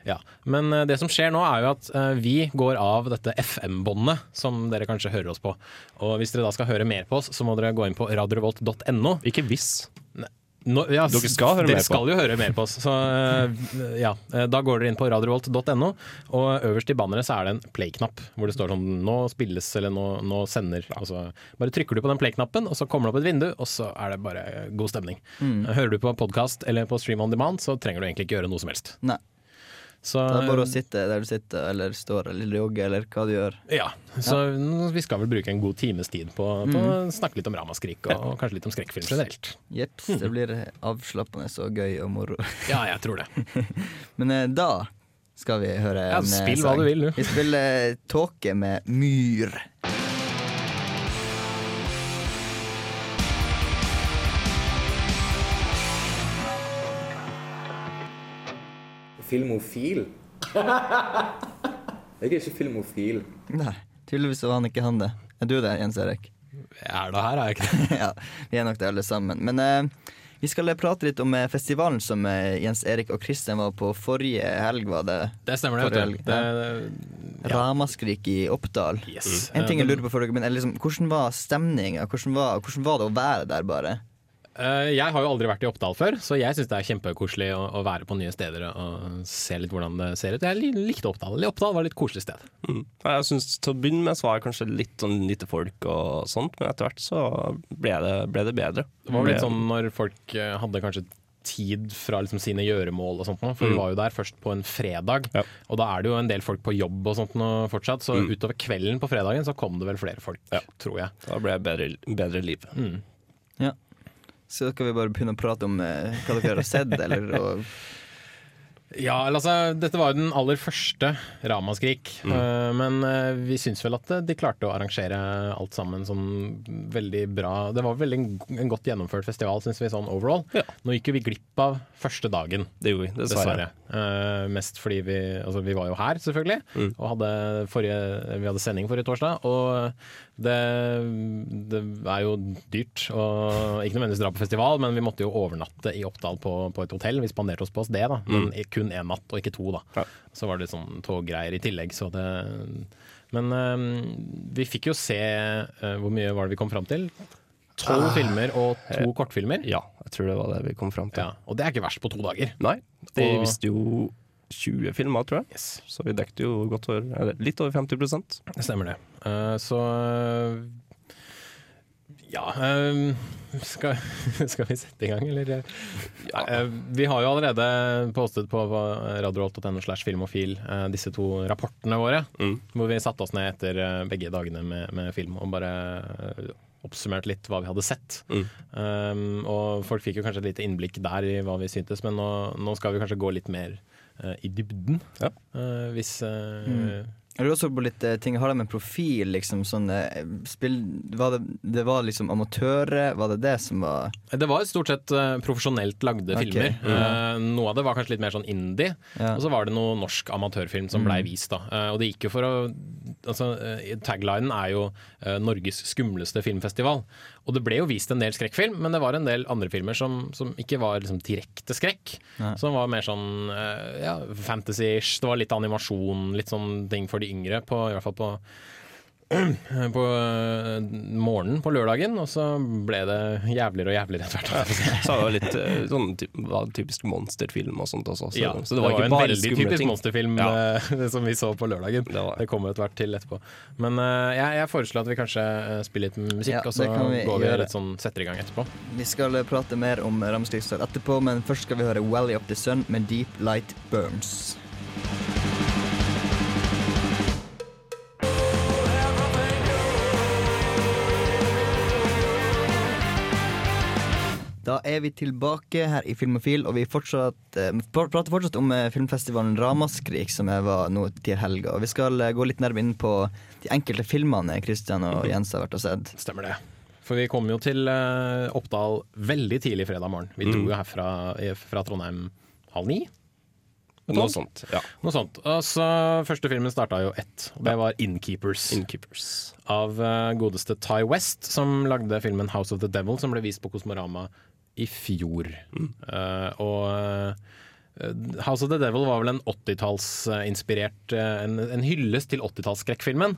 Ja. Men eh, det som skjer nå, er jo at vi går av dette FM-båndet, som dere kanskje hører oss på. Og hvis dere da skal høre mer på oss, så må dere gå inn på radiorevolt.no. Ikke hvis. Nå, ja, Dere skal høre dere mer på. skal jo høre mer på oss. Så eh, ja, eh, Da går dere inn på radiovolt.no, og øverst i banneret så er det en play-knapp hvor det står sånn 'nå spilles' eller 'nå, nå sender'. Og så bare trykker du på den play-knappen, og så kommer det opp et vindu, og så er det bare god stemning. Mm. Hører du på podkast eller på Stream on Demand, så trenger du egentlig ikke gjøre noe som helst. Nei. Så, Det er bare å sitte der du sitter, eller står eller jogger, eller hva du gjør. ja, så vi skal vel bruke en god times tid på, på å Mm. snakke litt om Ramaskrik, og, og kanskje litt om skrekkfilm generelt. Jeps, det blir avslappende og gøy og moro. Ja, jeg tror det. Men eh, da skal vi høre Ja, eh, spill hva du vil, du. Vi spiller Tåke med Myr. Filmofil? Jeg er ikke filmofil. Nei, tydeligvis var han ikke han det. Er du det, Jens Erik? Jeg er da her, er jeg ikke det? ja, vi er nok det alle sammen. Men eh, Vi skal prate litt om eh, festivalen som eh, Jens Erik og Kristian var på forrige helg, var det? Det stemmer det. Vet du. Det, Ramaskrik i Oppdal. Yes. En ting jeg Eh, lurer på før dere begynner, er liksom, hvordan var stemninga? Hvordan, hvordan var det å være der, bare? Eh, Jeg har jo aldri vært i Oppdal før, så jeg syns det er kjempekoselig å, å være på nye steder og se litt hvordan det ser ut. Jeg likte Oppdal. Oppdal var et litt koselig sted. Mm. Jeg synes Til å begynne med så var det kanskje litt sånn lite folk og sånt, men etter hvert så ble det, ble det bedre. Det var vel litt sånn når folk eh, hadde kanskje tid fra liksom sine gjøremål og sånt for for vi Mm. var jo der først på en fredag, og da er det jo en del folk på jobb og sånt fortsatt, så Mm. utover kvelden på fredagen så kom det vel flere folk, ja. tror jeg. Da ble det bedre, bedre liv. Mm. Ja. Så skal vi bare begynne å prate om eh, hva dere har sett, eller og, Ja, altså, dette var jo den aller første Ramaskrik, Mm. eh, men eh, vi syns vel at eh, de klarte å arrangere alt sammen sånn veldig bra. Det var veldig en, en godt gjennomført festival, syns vi, sånn overall. Nå gikk jo vi glipp av første dagen. Det gjorde vi, dessverre. Eh, mest fordi vi Altså, vi var jo her, selvfølgelig, Mm. og hadde forrige, vi hadde sending forrige torsdag. Og det, det er jo dyrt å ikke nødvendigvis dra på festival, men vi måtte jo overnatte i Oppdal på, på et hotell. Vi spanderte oss på oss det, da. Men Mm. kun én natt, og ikke to, da. Så var det sånn toggreier i tillegg, så det Men um, vi fikk jo se uh, Hvor mye var det vi kom fram til? Tolv Ah. filmer og to kortfilmer. Ja, jeg tror det var det vi kom fram til. Ja, og det er ikke verst på to dager. Nei, de Og- visste jo 20 filmer, tror jeg. Så vi dekket jo godt over, litt over 50% Det stemmer det. Uh, så eh, ja eh, skal, skal vi sette i gang, eller? Ja, vi har jo allerede postet på radiorolt.no slash filmofil eh, disse to rapportene våre. Hvor vi satte oss ned etter eh, begge dagene med, med film og bare oppsummert oppsummerte litt hva vi hadde sett. Um, og folk fikk jo kanskje et lite innblikk der i hva vi syntes, men nå, nå skal vi kanskje gå litt mer uh, i dybden. Eh, hvis uh, Mm. Jeg lurer også på litt eh, ting. Har de en profil, liksom? Sånn, eh, spill, var det, det var liksom amatører? Var det det som var Det var stort sett eh, profesjonelt lagde okay. filmer. Eh, noe av det var kanskje litt mer sånn indie, Ja. og så var det noe norsk amatørfilm som blei Mm. vist. da. Og det gikk jo for å altså, Taglinen er jo 'Norges skumleste filmfestival'. Og det ble jo vist en del skrekkfilm, men det var en del andre filmer som, som ikke var liksom, direkte skrekk. Nei. Som var mer sånn eh, ja, fantasy-ish. Det var litt animasjon, litt sånn ting for de yngre, på, i hvert fall på på eh, morgenen på lørdagen, og så ble det jævligere og jævligere etter hvert. Så det var litt eh, sånn ty var typisk monsterfilm og sånt også. Så, Ja, så det var, ikke en veldig typisk ting. monsterfilm Ja. eh, som vi så på lørdagen. Det, kommer etter hvert til etterpå. Men jeg, jeg foreslår at vi kanskje spiller litt musikk, Ja, og så det vi går vi gjøre. litt sånn, setter i gang etterpå. Vi skal prate mer om Ramskrigsstad etterpå, men først skal vi høre Valley of the Sun med Deep Light Burns. Da er vi tilbake her i Filmofil, og vi fortsatt, eh, prater fortsatt om eh, filmfestivalen Ramaskrik, som jeg var nå til helga. Og vi skal eh, gå litt nærmere inn på de enkelte filmene Kristian og Jens har vært og sett. Stemmer det. For vi kom jo til eh, Oppdal veldig tidlig fredag morgen. Vi dro Mm. jo herfra fra Trondheim halv ni. Noe sånt, ja. Noe sånt. Altså, Første filmen starta jo ett, og det var Innkeepers. Innkeepers. Av uh, godeste Ty West, som lagde filmen House of the Devil, som ble vist på Kosmorama i fjor. Eh, og eh, House of the Devil var vel en 80-tallsinspirert en, en hyllest til 80-tallsskrekkfilmen.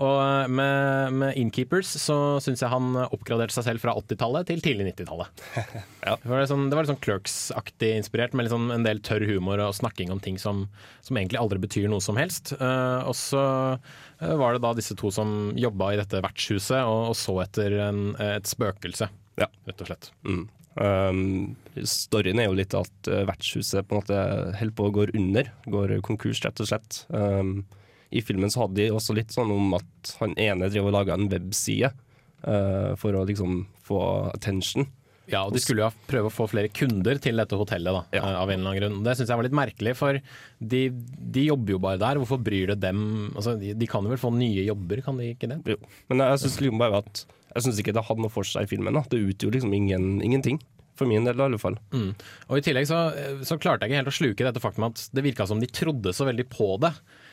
Og eh, med, med Innkeepers så syns jeg han oppgraderte seg selv fra 80-tallet til tidlig 90-tallet. Det var litt sånn, det var litt sånn Clerks-aktig inspirert, med sånn en del tørr humor og snakking om ting som, som egentlig aldri betyr noe som helst. Uh, og så eh, var det da disse to som jobba i dette vertshuset og, og så etter en, et spøkelse, ja. rett og slett. Mm. Um, storyen er jo litt at uh, vertshuset på en måte holder på å gå under. Går konkurs, rett og slett. Um, I filmen så hadde de også litt sånn om at han ene drev og laga en webside uh, for å liksom få attention. Ja, og De skulle jo prøve å få flere kunder til dette hotellet. da, ja. av en eller annen grunn. Det syns jeg var litt merkelig, for de, de jobber jo bare der. Hvorfor bryr det dem? Altså, de, de kan jo vel få nye jobber, kan de ikke det? Jo. Men jeg syns liksom bare at Jeg synes ikke det hadde noe for seg i filmen. Da. Det utgjorde liksom ingen, ingenting. For min del, i alle fall. Mm. Og I tillegg så, så klarte jeg ikke helt å sluke dette faktum at det virka som de trodde så veldig på det.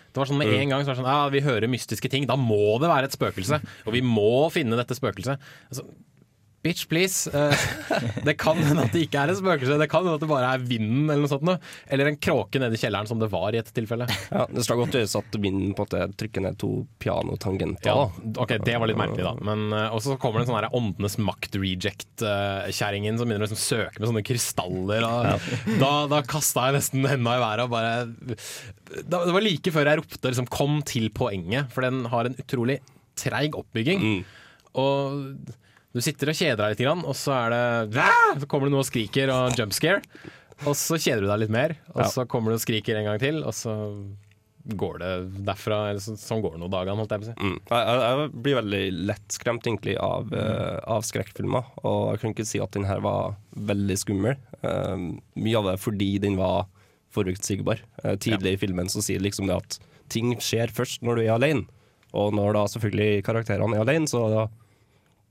Det var sånn Med Mm. en gang så var det sånn, ja, vi hører mystiske ting, da må det være et spøkelse. Og vi må finne dette spøkelset. Altså, Bitch, please. Eh, det kan hende at det ikke er et spøkelse. Det kan hende at det bare er vinden eller noe sånt. Eller en kråke nede i kjelleren, som det var i et tilfelle. Ja, det skal godt gjøres at vinden på en måte trykker ned to pianotangenter. Ja, ok, Det var litt merkelig, da. Men, også så kommer det en sånn åndenes makt-reject-kjerringen som begynner å liksom søke med sånne krystaller. Og Da, da kasta jeg nesten henda i været og bare da, Det var like før jeg ropte liksom, 'kom til poenget', for den har en utrolig treig oppbygging. Og du sitter og kjeder deg litt, grann, og så er det Så kommer det noe og skriker og jump scare. Og så kjeder du deg litt mer, og så kommer det og skriker en gang til, og så går det derfra. Eller så, sånn går det noen dagene, holdt jeg på å si. Mm. Jeg, jeg, blir veldig lettskremt egentlig av, uh, av skrekkfilmer, og jeg kan ikke si at den her var veldig skummel. Uh, mye av det fordi den var forutsigbar. Uh, tidlig i filmen så sier liksom det at ting skjer først når du er alene, og når da selvfølgelig karakterene er alene, så da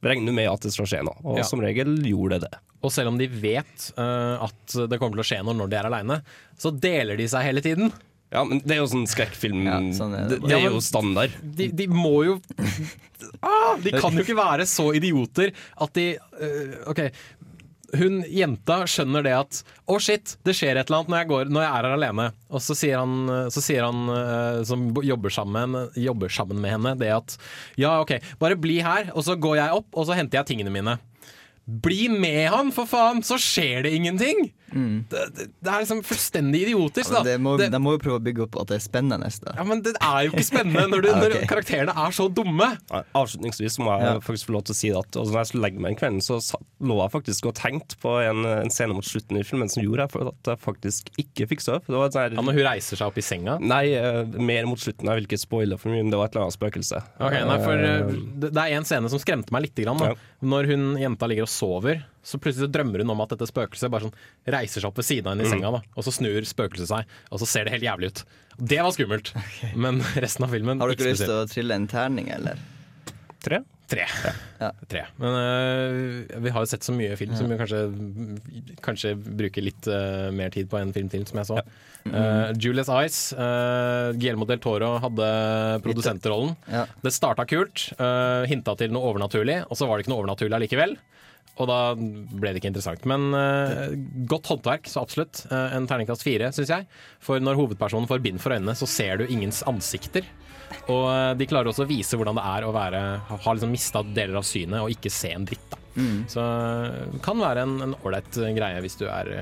regner med at det skal skje noe, og Ja. som regel gjorde det det. Og selv om de vet uh, at det kommer til å skje noe når de er aleine, så deler de seg hele tiden. Ja, men det er jo sånn skrekkfilm sånn er det, det det er jo standard. De, de må jo ah, De kan jo ikke være så idioter at de uh, OK. Hun jenta skjønner det at å shit, det skjer et eller annet når jeg, går, når jeg er her alene. Og så sier han, så sier han eh, som jobber sammen, jobber sammen med henne, det at ja, OK, bare bli her, og så går jeg opp, og så henter jeg tingene mine. Bli med han, for faen, så skjer det ingenting! Det, det, det er liksom fullstendig idiotisk, da. Det må, Det- de må jo prøve å bygge opp at det er spennende. Da. ja, men det er jo ikke spennende når, du, okay. når karakterene er så dumme. Ja, Avslutningsvis må jeg Ja. faktisk få lov til å si at altså, når jeg skulle legge meg en kveld, så lå jeg faktisk og tenkte på en, en scene mot slutten i filmen som gjorde at jeg faktisk ikke fikk sove. Ja, Når hun reiser seg opp i senga? Nei, uh, mer mot slutten. Jeg vil ikke spoile for mye, men det var et eller annet spøkelse. Okay, nei, for uh, Det er en scene som skremte meg litt. Grann, da. Når hun jenta ligger og sover, så plutselig drømmer hun om at dette spøkelset bare sånn reiser seg opp ved siden av henne i Mm. senga. Da. Og så snur spøkelset seg, og så ser det helt jævlig ut. Det var skummelt. Men resten av filmen Har du ikke lyst til å trille en terning, eller? Tre? Tre. Ja. Tre. Men uh, vi har jo sett så mye film som vi kanskje, kanskje bruker litt uh, mer tid på en film til, som jeg så. Uh, Julius Ice, uh, Guillermo del Toro hadde produsentrollen. Ja. Det starta kult, uh, hinta til noe overnaturlig, og så var det ikke noe overnaturlig allikevel. Og da ble det ikke interessant. Men uh, godt håndverk, så absolutt. Uh, en terningkast fire, syns jeg. For når hovedpersonen får bind for øynene, så ser du ingens ansikter. Og uh, de klarer også å vise hvordan det er å være, ha liksom mista deler av synet og ikke se en dritt. Da. Mm. Så det kan være en en ålreit greie hvis du er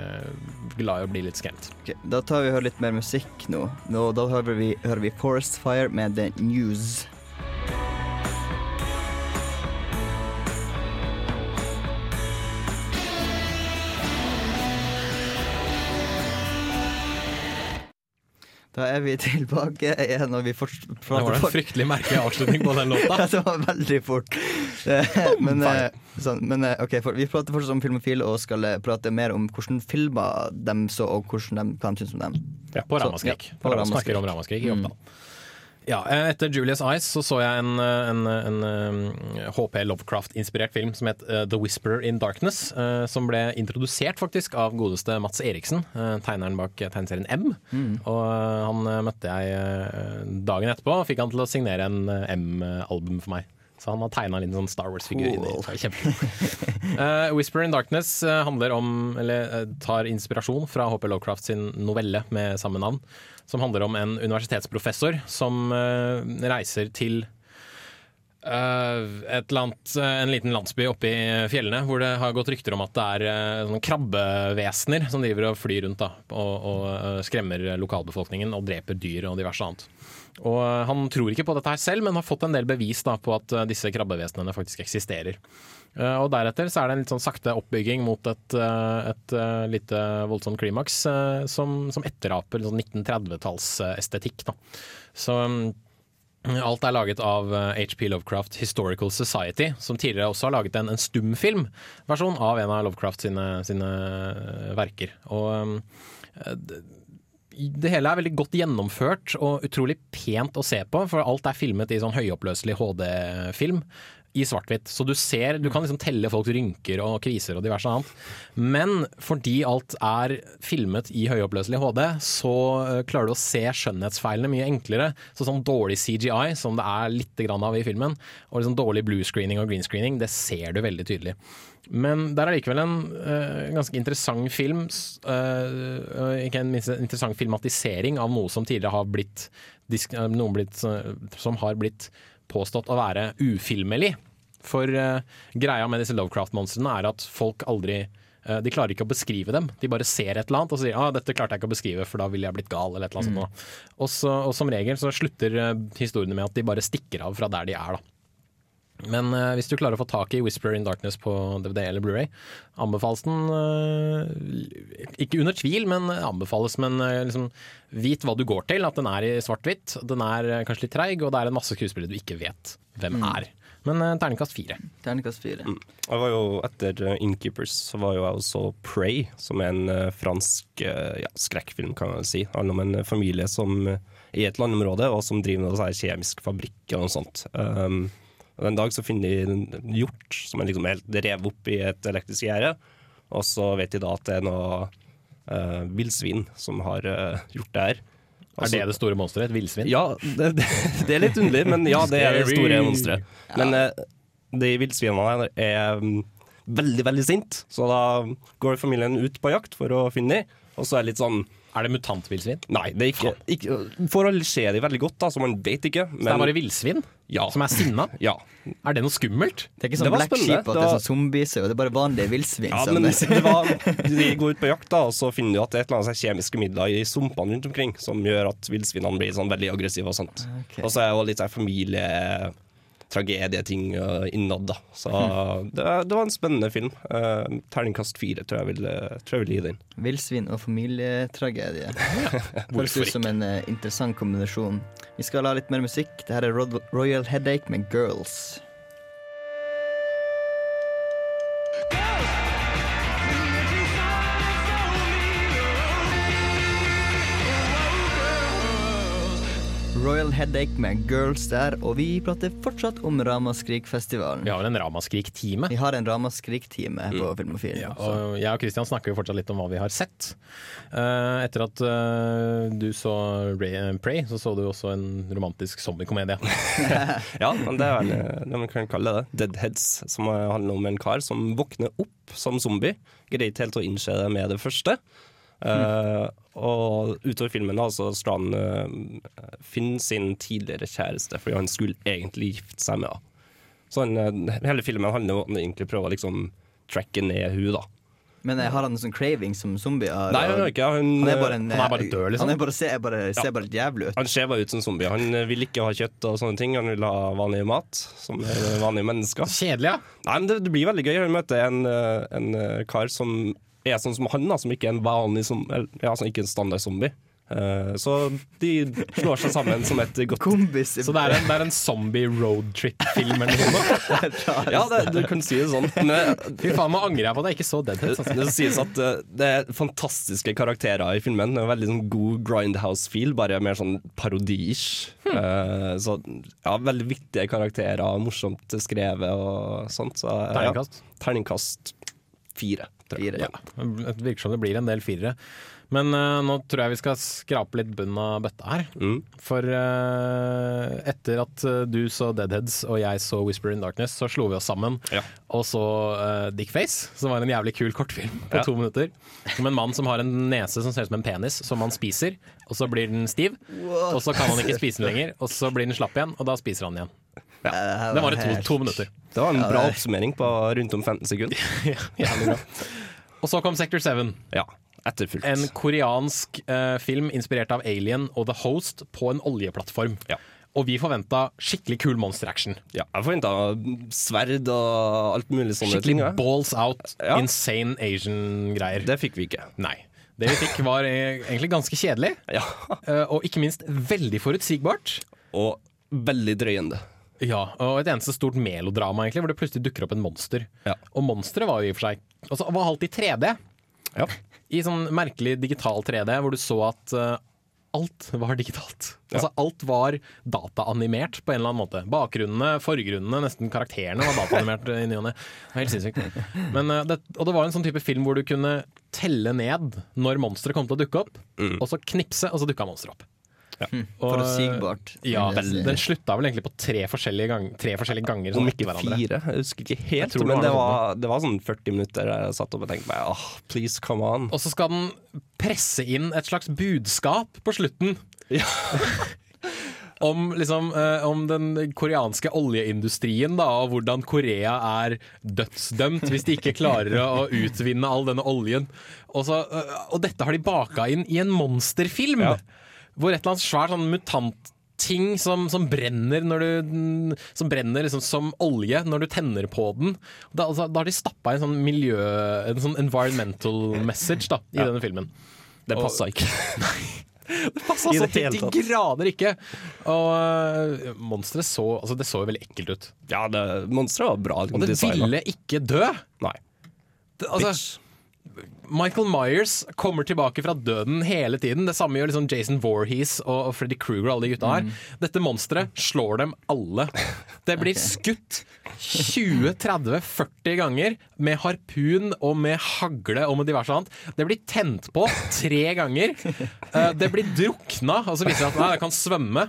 glad i å bli litt skremt. Okay, da tar vi og hører litt mer musikk nå. nå da hører vi, hører vi Forest Fire med The News. Da er vi tilbake igjen, og vi fortsetter Det var en fryktelig merkelig avslutning på den låta. ja, det var veldig fort. Eh, men eh, sånn, men eh, ok, for, vi prater fortsatt om Filmofil og skal prate mer om hvordan filmer dem så, og hvordan de kan synes om dem. På Ramaskrik. ja, på Ramaskrik. snakker om Ramaskrik i Mm. Ja, eh, etter Julius Ice så så jeg en, eh, en, en, eh, HP Lovecraft-inspirert film som het The Whisperer in Darkness. Som ble introdusert faktisk av godeste Mats Eriksen, tegneren bak tegneserien M. Mm. Og han møtte jeg dagen etterpå og fikk han til å signere en M-album for meg. Så han har tegna en sånn Star Wars-figur. Cool. Eh, Whisper in Darkness handler om, eller tar inspirasjon fra HP Lovecraft sin novelle med samme navn. Som handler om en universitetsprofessor som eh, reiser til eh, annet, eh, en liten landsby oppe i fjellene hvor det har gått rykter om at det er eh, krabbevesener som driver og flyr rundt da, og, og eh, skremmer lokalbefolkningen og dreper dyr og diverse annet. Og eh, Han tror ikke på dette her selv, men har fått en del bevis da, på at eh, disse krabbevesenene faktisk eksisterer. Eh, Og Deretter så er det en litt sånn sakte oppbygging mot et, eh, et eh, lite voldsomt klimaks som, som etteraper sånn 1930-tallsestetikk. da. Så mm, Alt er laget av HP Lovecraft Historical Society, som tidligere også har laget en, en stumfilmversjon av en av Lovecraft sine, sine verker. Og um, det, hele er veldig godt gjennomført og utrolig pent å se på, for alt er filmet i sånn høyoppløselig HD-film. i svart-hvitt. Så du ser, du kan liksom telle folks rynker og kviser og diverse annet. Men fordi alt er filmet i høyoppløselig HD, så eh, klarer du å se skjønnhetsfeilene mye enklere. Så sånn dårlig CGI, som det er litt av i filmen, og liksom dårlig blue screening og green screening, det ser du veldig tydelig. Men der er likevel en uh, ganske interessant film. eh, ikke en interessant filmatisering av noe som tidligere har blitt, eh, blitt uh, Som har blitt påstått å være ufilmelig. For greia med disse Lovecraft-monstrene er at folk aldri de klarer ikke å beskrive dem. De bare ser et eller annet og sier ah, 'dette klarte jeg ikke å beskrive, for da ville jeg blitt gal'. eller et eller annet sånt. Og, så, og som regel så slutter historiene med at de bare stikker av fra der de er. da. Men uh, hvis du klarer å få tak i Whisper in Darkness på DVD eller Blu-ray, anbefales den uh, Ikke under tvil, men anbefales. Men uh, liksom, vit hva du går til. At den er i svart-hvitt. Den er kanskje litt treig, og det er en masse skuespillere du ikke vet hvem Mm. er. Men terningkast fire. Terningkast fire. Jeg var jo Etter Innkeepers så var jo jeg også Prey, som er en fransk ja, skrekkfilm, kan man si. Det handler om en familie som i et landområde, og som driver med kjemisk fabrikk og noe sånt. Um, og En dag så finner de en hjort som er liksom helt revet opp i et elektrisk gjerde. Og så vet de da at det er noe uh, villsvin som har uh, gjort det her. Er det det store monsteret? Et villsvin? Ja, det, det, det er litt underlig, men ja, det er det store monsteret. Men uh, de villsvinene er um, veldig, veldig sint, så da går familien ut på jakt for å finne dem. Og så er det litt sånn Er det mutantvillsvin? Nei, det er ikke, ikke Får aldri se de veldig godt, da, så man vet ikke. Så det er bare villsvin ja. som er sinna? Ja. Er det noe skummelt? Det er ikke sånn Black. Sheep at det Det er sånn zombies, og det er bare vanlige villsvin. Ja, men var, De går ut på jakt, da, og så finner de at det er et eller annet sånn kjemiske midler i sumpene rundt omkring som gjør at villsvinene blir sånn veldig aggressive og sånt. Okay. Og så er det jo litt sånn familietragedieting uh, innad, da. Så det, det var en spennende film. Uh, terningkast fire tror jeg vil, uh, tror jeg vil gi den. Villsvin og familietragedie. Høres hvorfor ut som en uh, interessant kombinasjon. Vi skal ha litt mer musikk. Dette er Royal Headache med Girls. Royal Headache med Girls der, og vi prater fortsatt om Ramaskrik-festivalen. Vi har en Ramaskrik-time. Vi har en Ramaskrik-time på Filmofil. Ja, og jeg og Christian snakker jo fortsatt litt om hva vi har sett. Uh, etter at uh, du så Ray- Prey, så så du også en romantisk zombiekomedie. Ja, men det er vel det man kan kalle det. Deadheads, som handler om en kar som våkner opp som zombie. Greier ikke helt å innse det med det første. Uh, og utover filmen da, så skal han uh, finne sin tidligere kjæreste, fordi han skulle egentlig gifte seg med henne. Så han, uh, hele filmen handler om at han egentlig prøver å liksom tracke ned hun da. Men eh, har han en sånn craving som zombie? Nei, han har ikke. Han, Han er bare, en, han er bare død, liksom. Han er bare, ser, bare, ser bare litt jævlig ut. Han ser bare ut som zombie. Han vil ikke ha kjøtt og sånne ting. Han vil ha vanlig mat, som er vanlige mennesker. Kjedelig, ja. Nei, men det, det blir veldig gøy. Han møter en, en kar som er sånn som han, da, som ikke er en vanlig som, ja, som ikke er en standard zombie. Uh, så de slår seg sammen som et godt Kombis. Så det er en, det er en zombie roadtrip-film eller noe? Ja, det, du kan si det sånn. Men, Fy faen, nå angrer jeg på at jeg ikke så Deadheads. det, det sies at uh, det er fantastiske karakterer i filmen. Det er Veldig sånn god grindhouse-feel, bare mer sånn parodi-ish. Uh, så ja, veldig vittige karakterer, morsomt skrevet og sånt. Så, ja. Terningkast? Terningkast fire. tror jeg. Ja. Det virker som det blir en del firere. Men uh, nå tror jeg vi skal skrape litt bunn av bøtta her. Mm. For uh, etter at eh, du så Deadheads og jeg så Whisper in Darkness, så slo vi oss sammen Ja. og så uh, Dickface, som var en jævlig kul kortfilm på Ja. to minutter. Om en mann som har en nese som ser ut som en penis, som han spiser, og så blir den stiv. Og så kan han ikke spise den lenger, og så blir den slapp igjen, og da spiser han den igjen. Det var i to, to minutter. Det var en Ja, bra er- oppsummering på rundt om 15 sekunder. ja. Og så kom Sector 7. Ja, etterfulgt. En koreansk eh, film inspirert av Alien og The Host på en oljeplattform. Ja. Og vi forventa skikkelig kul monster action. Ja, jeg forventa sverd og alt mulig sånne Skikkelig ting. ja. balls out, Ja. insane Asian-greier. Det fikk vi ikke. Nei. Det vi fikk var eh, egentlig ganske kjedelig, Ja. eh, og ikke minst veldig forutsigbart. Og veldig drøyende. Ja, og et eneste stort melodrama, egentlig, hvor det plutselig dukker opp en monster. Ja. Og monsteret var jo i og for seg altså, var alt i 3D. Ja. I sånn merkelig digital 3D, hvor du så at uh, alt var digitalt. Altså Alt var dataanimert på en eller annen måte. Bakgrunnene, forgrunnene, nesten karakterene var dataanimert i ny og ne. Helt sinnssykt. Men, uh, det, og det var en sånn type film hvor du kunne telle ned når monsteret kom til å dukke opp, og så knipse, og så dukka monsteret opp. Hm, Og, Forutsigbart. Ja, den slutta vel egentlig på tre forskjellige, gang, tre forskjellige ganger. Om ikke fire, jeg husker ikke helt. Men det var, det var sånn 40 minutter der jeg satt opp og tenkte meg oh, please come on. Og så skal den presse inn et slags budskap på slutten. om, liksom, eh, om den koreanske oljeindustrien da, og hvordan Korea er dødsdømt hvis de ikke klarer å utvinne all denne oljen. Og, så, eh, og dette har de baka inn i en monsterfilm! Hvor et eller annet svært sånn mutantting som, som brenner, du, som brenner liksom som olje når du tenner på den. Da, altså, da har de stappa en sånn miljø En sånn environmental message da, i Ja. denne filmen. Det passa ikke. Det passa så til de grader ikke! Og uh, monsteret så altså, Det så jo veldig ekkelt ut. Ja, monsteret var bra. Og det ville ikke dø! Nei. Det, altså, Michael Myers kommer tilbake fra døden hele tiden. Det samme gjør liksom Jason Voorhees og Freddy Krueger og alle de gutta her. Dette monsteret slår dem alle. Det blir skutt 20-30-40 ganger med harpun og med hagle og med diverse annet. Det blir tent på tre ganger. Eh, Det blir drukna, og så viser det at nei, det kan svømme.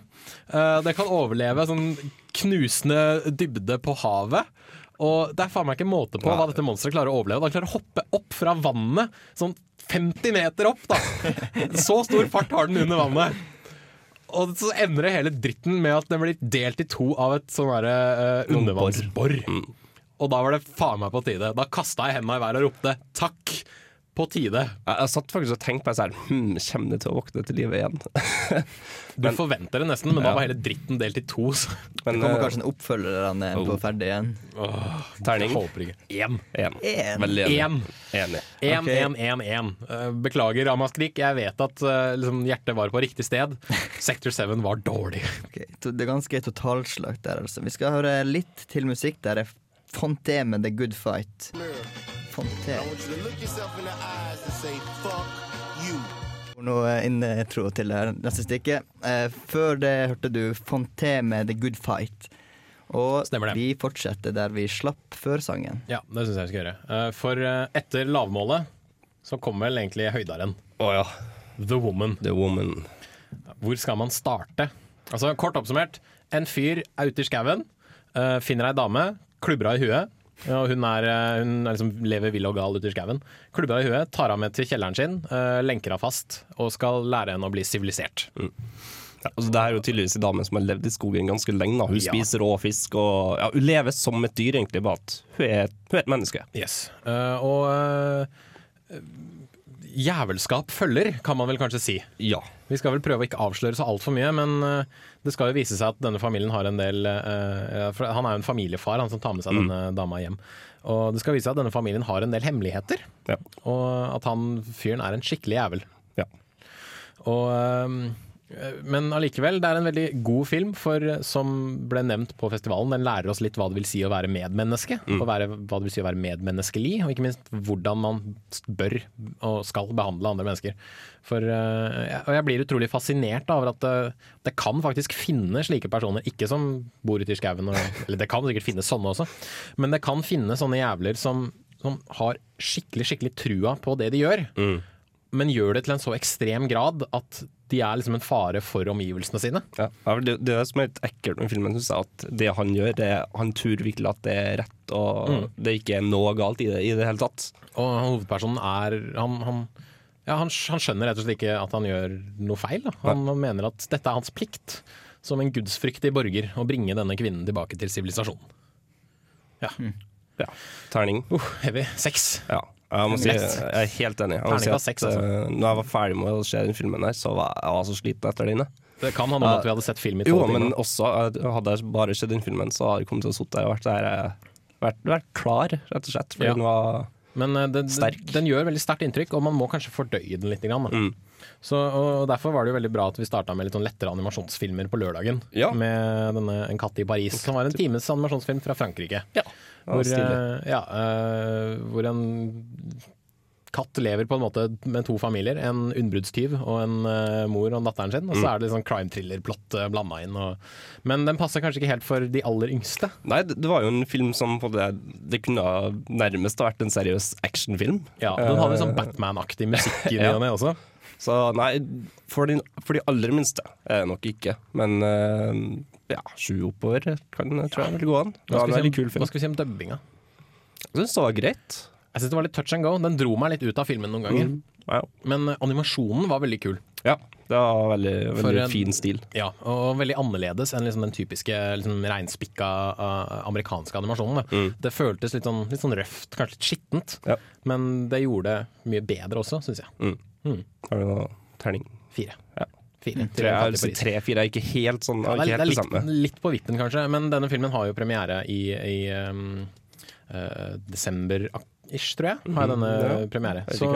Eh, Det kan overleve sånn knusende dybde på havet. Og det er faen meg ikke måte på hva dette monsteret klarer å overleve. Det klarer å hoppe opp fra vannet, sånn 50 meter opp, da. Så stor fart har den under vannet. Og så ender det hele dritten med at den blir delt i to av et sånn derre uh, undervannsbor. Og da var det faen meg på tide. Da kasta jeg hendene i været og ropte 'takk'. På tide. Jeg, jeg satt faktisk og tenkte på sånn hm, Kommer det til å våkne til live igjen? Du forventer det nesten, men da var hele dritten delt i to. Så. Det kommer eh, kanskje en oppfølger der han er på oh. ferdig igjen. Terning? Jeg håper ikke. Én. Veldig enig. Enig. Én, én, én, én. Eh, Beklager, Ramaskrik. Jeg vet at eh, liksom, hjertet var på riktig sted. Sector 7 var dårlig. okay. to- Det er ganske totalslakt der, altså. Vi skal høre litt til musikk. Der er det med The Good Fight. You. Nå intro til det neste stikket. Eh, før det hørte du Fonté med The Good Fight. Og Stemmer det. vi fortsetter der vi slapp før sangen. Ja, det syns jeg vi skal gjøre. Eh, For eh, etter lavmålet så kommer vel egentlig høydaren. Oh, ja. The Woman. The Woman. Hvor skal man starte? Altså, Kort oppsummert. En fyr er ute i skauen, eh, finner ei dame, klubber henne i huet. Ja, hun er, eh, hun er liksom lever vill og gal ute i skauen. Henne i huet, tar henne med til kjelleren sin, eh, lenker henne fast og skal lære henne å bli sivilisert. Ja, altså, det er jo tydeligvis en dame som har levd i skogen ganske lenge. Hun Ja. spiser rå fisk og ja, hun lever som et dyr, egentlig, bare at hun er, hun er et menneske. Yes. Uh, og eh, jævelskap følger, kan man vel kanskje si. Ja. Vi skal vel prøve å ikke avsløre så altfor mye, men eh, det skal jo vise seg at denne familien har en del uh, Han er jo en familiefar, han som tar med seg Mm. denne dama hjem. Og det skal vise seg at denne familien har en del hemmeligheter, Ja. og at han fyren er en skikkelig jævel. Ja. Og, eh, men allikevel, det er en veldig god film, for eh, som ble nevnt på festivalen, den lærer oss litt hva det vil si å være medmenneske. Mm. Og være, hva det vil si å være medmenneskelig, og ikke minst hvordan man bør og skal behandle andre mennesker. For, eh, og jeg blir utrolig fascinert over at det, det kan faktisk finne slike personer, ikke som bor ute i skauen, eller det kan sikkert finnes sånne også, men det kan finnes sånne jævler som, som har skikkelig, skikkelig trua på det de gjør Mm. Men gjør det til en så ekstrem grad at de er liksom en fare for omgivelsene sine. Ja. Det, det er det som er litt ekkelt med filmen, synes jeg, at det han gjør, det, han tror virkelig at det er rett, og Mm. det ikke er noe galt i det i det hele tatt. Og hovedpersonen er Han, han, ja, han, han skjønner rett og slett ikke at han gjør noe feil. Da. Han, ja. mener at dette er hans plikt som en gudsfryktig borger å bringe denne kvinnen tilbake til sivilisasjonen. Ja. Ja. Terning. Uh, heavy. Sex. Ja. Jeg si, jeg er helt enig. Jeg si at, seks, altså. eh, når jeg var ferdig med å se den filmen, her så var jeg var så sliten etter den. Det kan handle om at vi hadde sett film i Jo, men timer. også eh, hadde jeg bare sett den filmen, så hadde jeg kommet til å sitte der og vært, der, eh, vært, vært klar, rett og slett. Fordi Ja. den var Men den, Sterk. den gjør veldig sterkt inntrykk, og man må kanskje fordøye den litt. Grann. Mm. Så, og Derfor var det jo veldig bra at vi starta med litt sånn lettere animasjonsfilmer på lørdagen. Ja. Med denne En katt i Paris, som var en times animasjonsfilm fra Frankrike. Ja, Hvor, eh, ja, eh, hvor en katt lever på en måte med to familier. En underbruddstyv og en eh, mor og datteren sin. Og så Mm. er det sånn crime thriller-plott blanda inn. Og, men den passer kanskje ikke helt for de aller yngste. Nei, det, var jo en film som det, det kunne nærmest ha vært en seriøs actionfilm. Ja, Den hadde sånn Batman-aktig musikk i ny og ne også. Så nei, for de, for de aller minste eh, nok ikke. Men eh, ja, sju oppover kan, tror jeg vil gå an. Det Hva var skal, vi si, kul om- hva skal vi si om dubbinga? Jeg syns det var greit. Jeg synes det var litt touch and go. Den dro meg litt ut av filmen noen ganger. Mm, ja. Men eh, animasjonen var veldig kul. Ja, det var veldig, veldig en- fin stil. Ja, og veldig annerledes enn liksom den typiske liksom reinspikka uh, amerikanske animasjonen. Mm. Det føltes litt sånn, litt sånn røft, kanskje litt skittent, men det gjorde det mye bedre også, syns jeg. Mm. Mm. Har du noe terning? Fire. Ja. Fire. Si tre-fire er ikke helt sånn Ja, er det, ikke er, det er det samme. litt, litt på vippen, kanskje, men denne filmen har jo premiere i, i um, uh, desember-ish, tror jeg. Har jeg denne Mhm, ja. premiere. Så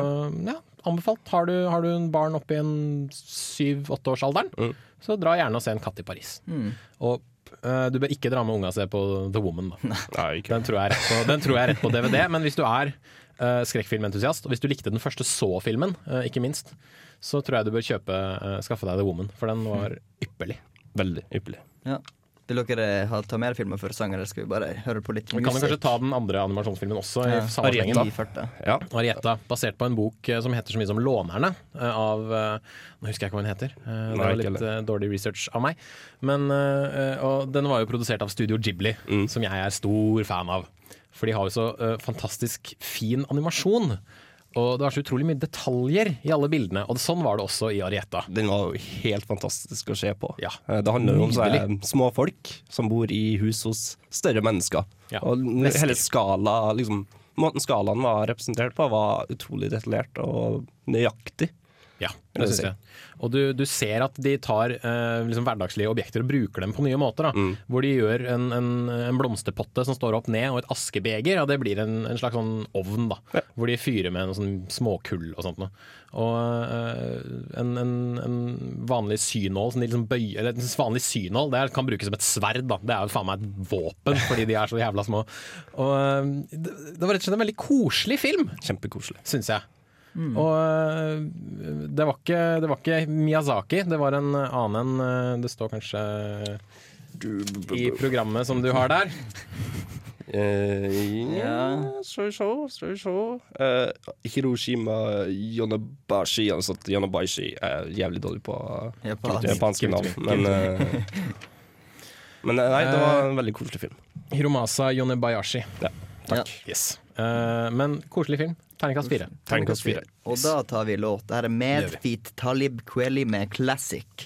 ja, anbefalt. Har du, har du en barn oppe i en syv-åtteårsalderen, Mm. så dra gjerne og se En katt i Paris. Mm. Og eh, du bør ikke dra med unga og se på The Woman, da. Nei. Den tror, jeg rett på, den tror jeg er rett på DVD. Men hvis du er skrekkfilmentusiast, og hvis du likte den første Så-filmen, eh, ikke minst, så tror jeg du bør kjøpe, eh, skaffe deg The Woman, for den var ypperlig. Veldig ypperlig. Ja. Vil dere ha, ta mer filmer før sang, eller skal vi bare høre på litt Vi kan jo kanskje ta den andre animasjonsfilmen også. Ja. i samme slengen. Arietta. Ja. Arietta, basert på en bok eh, som heter så mye som 'Lånerne', eh, av eh, Nå husker jeg ikke hva den heter. Eh, Det var litt eh, dårlig research av meg. Men, eh, og den var jo produsert av Studio Ghibli, Mm. som jeg er stor fan av. For de har jo så uh, fantastisk fin animasjon. Og det var så utrolig mye detaljer i alle bildene, og sånn var det også i Arietta. Den var jo helt fantastisk å se på. Ja. Eh, Det handler jo om sånne Nydelig. små folk som bor i hus hos større mennesker. Ja. Og hele skala, liksom, måten skalaen var representert på, var utrolig detaljert og nøyaktig. Ja, det syns jeg. Og du, du ser at de tar eh, liksom hverdagslige objekter og bruker dem på nye måter. Mm. Hvor de gjør en, en, en blomsterpotte som står opp ned, og et askebeger, og det blir en, en slags sånn ovn. da Hvor de fyrer med noe sånn småkull og sånt. noe. Og eh, en, en, en vanlig synål som de liksom bøyer Eller en vanlig synål det kan brukes som et sverd. da Det er jo faen meg et våpen, fordi de er så jævla små. Og eh, det, det var rett og slett en veldig koselig film, Kjempekoselig. syns jeg. Og øh, det var, ikke, det var ikke Miyazaki, det var en annen en øh, Det står kanskje i programmet som du har der. Eh, ja, skal vi se, skal vi se Eh, Hiroshima Yonabashi altså. Yonabashi er jævlig dårlig på Japansk. japanske navn. Men, eh, men eh, nei, det var en veldig koselig film. Hiromasa Yonebayashi. Ja, takk. Yes. Eh, men koselig film. Terningkast fire. Terningkast fire. Og da tar vi låt. Det her er Medfeet Talib Kweli med 'Classic'.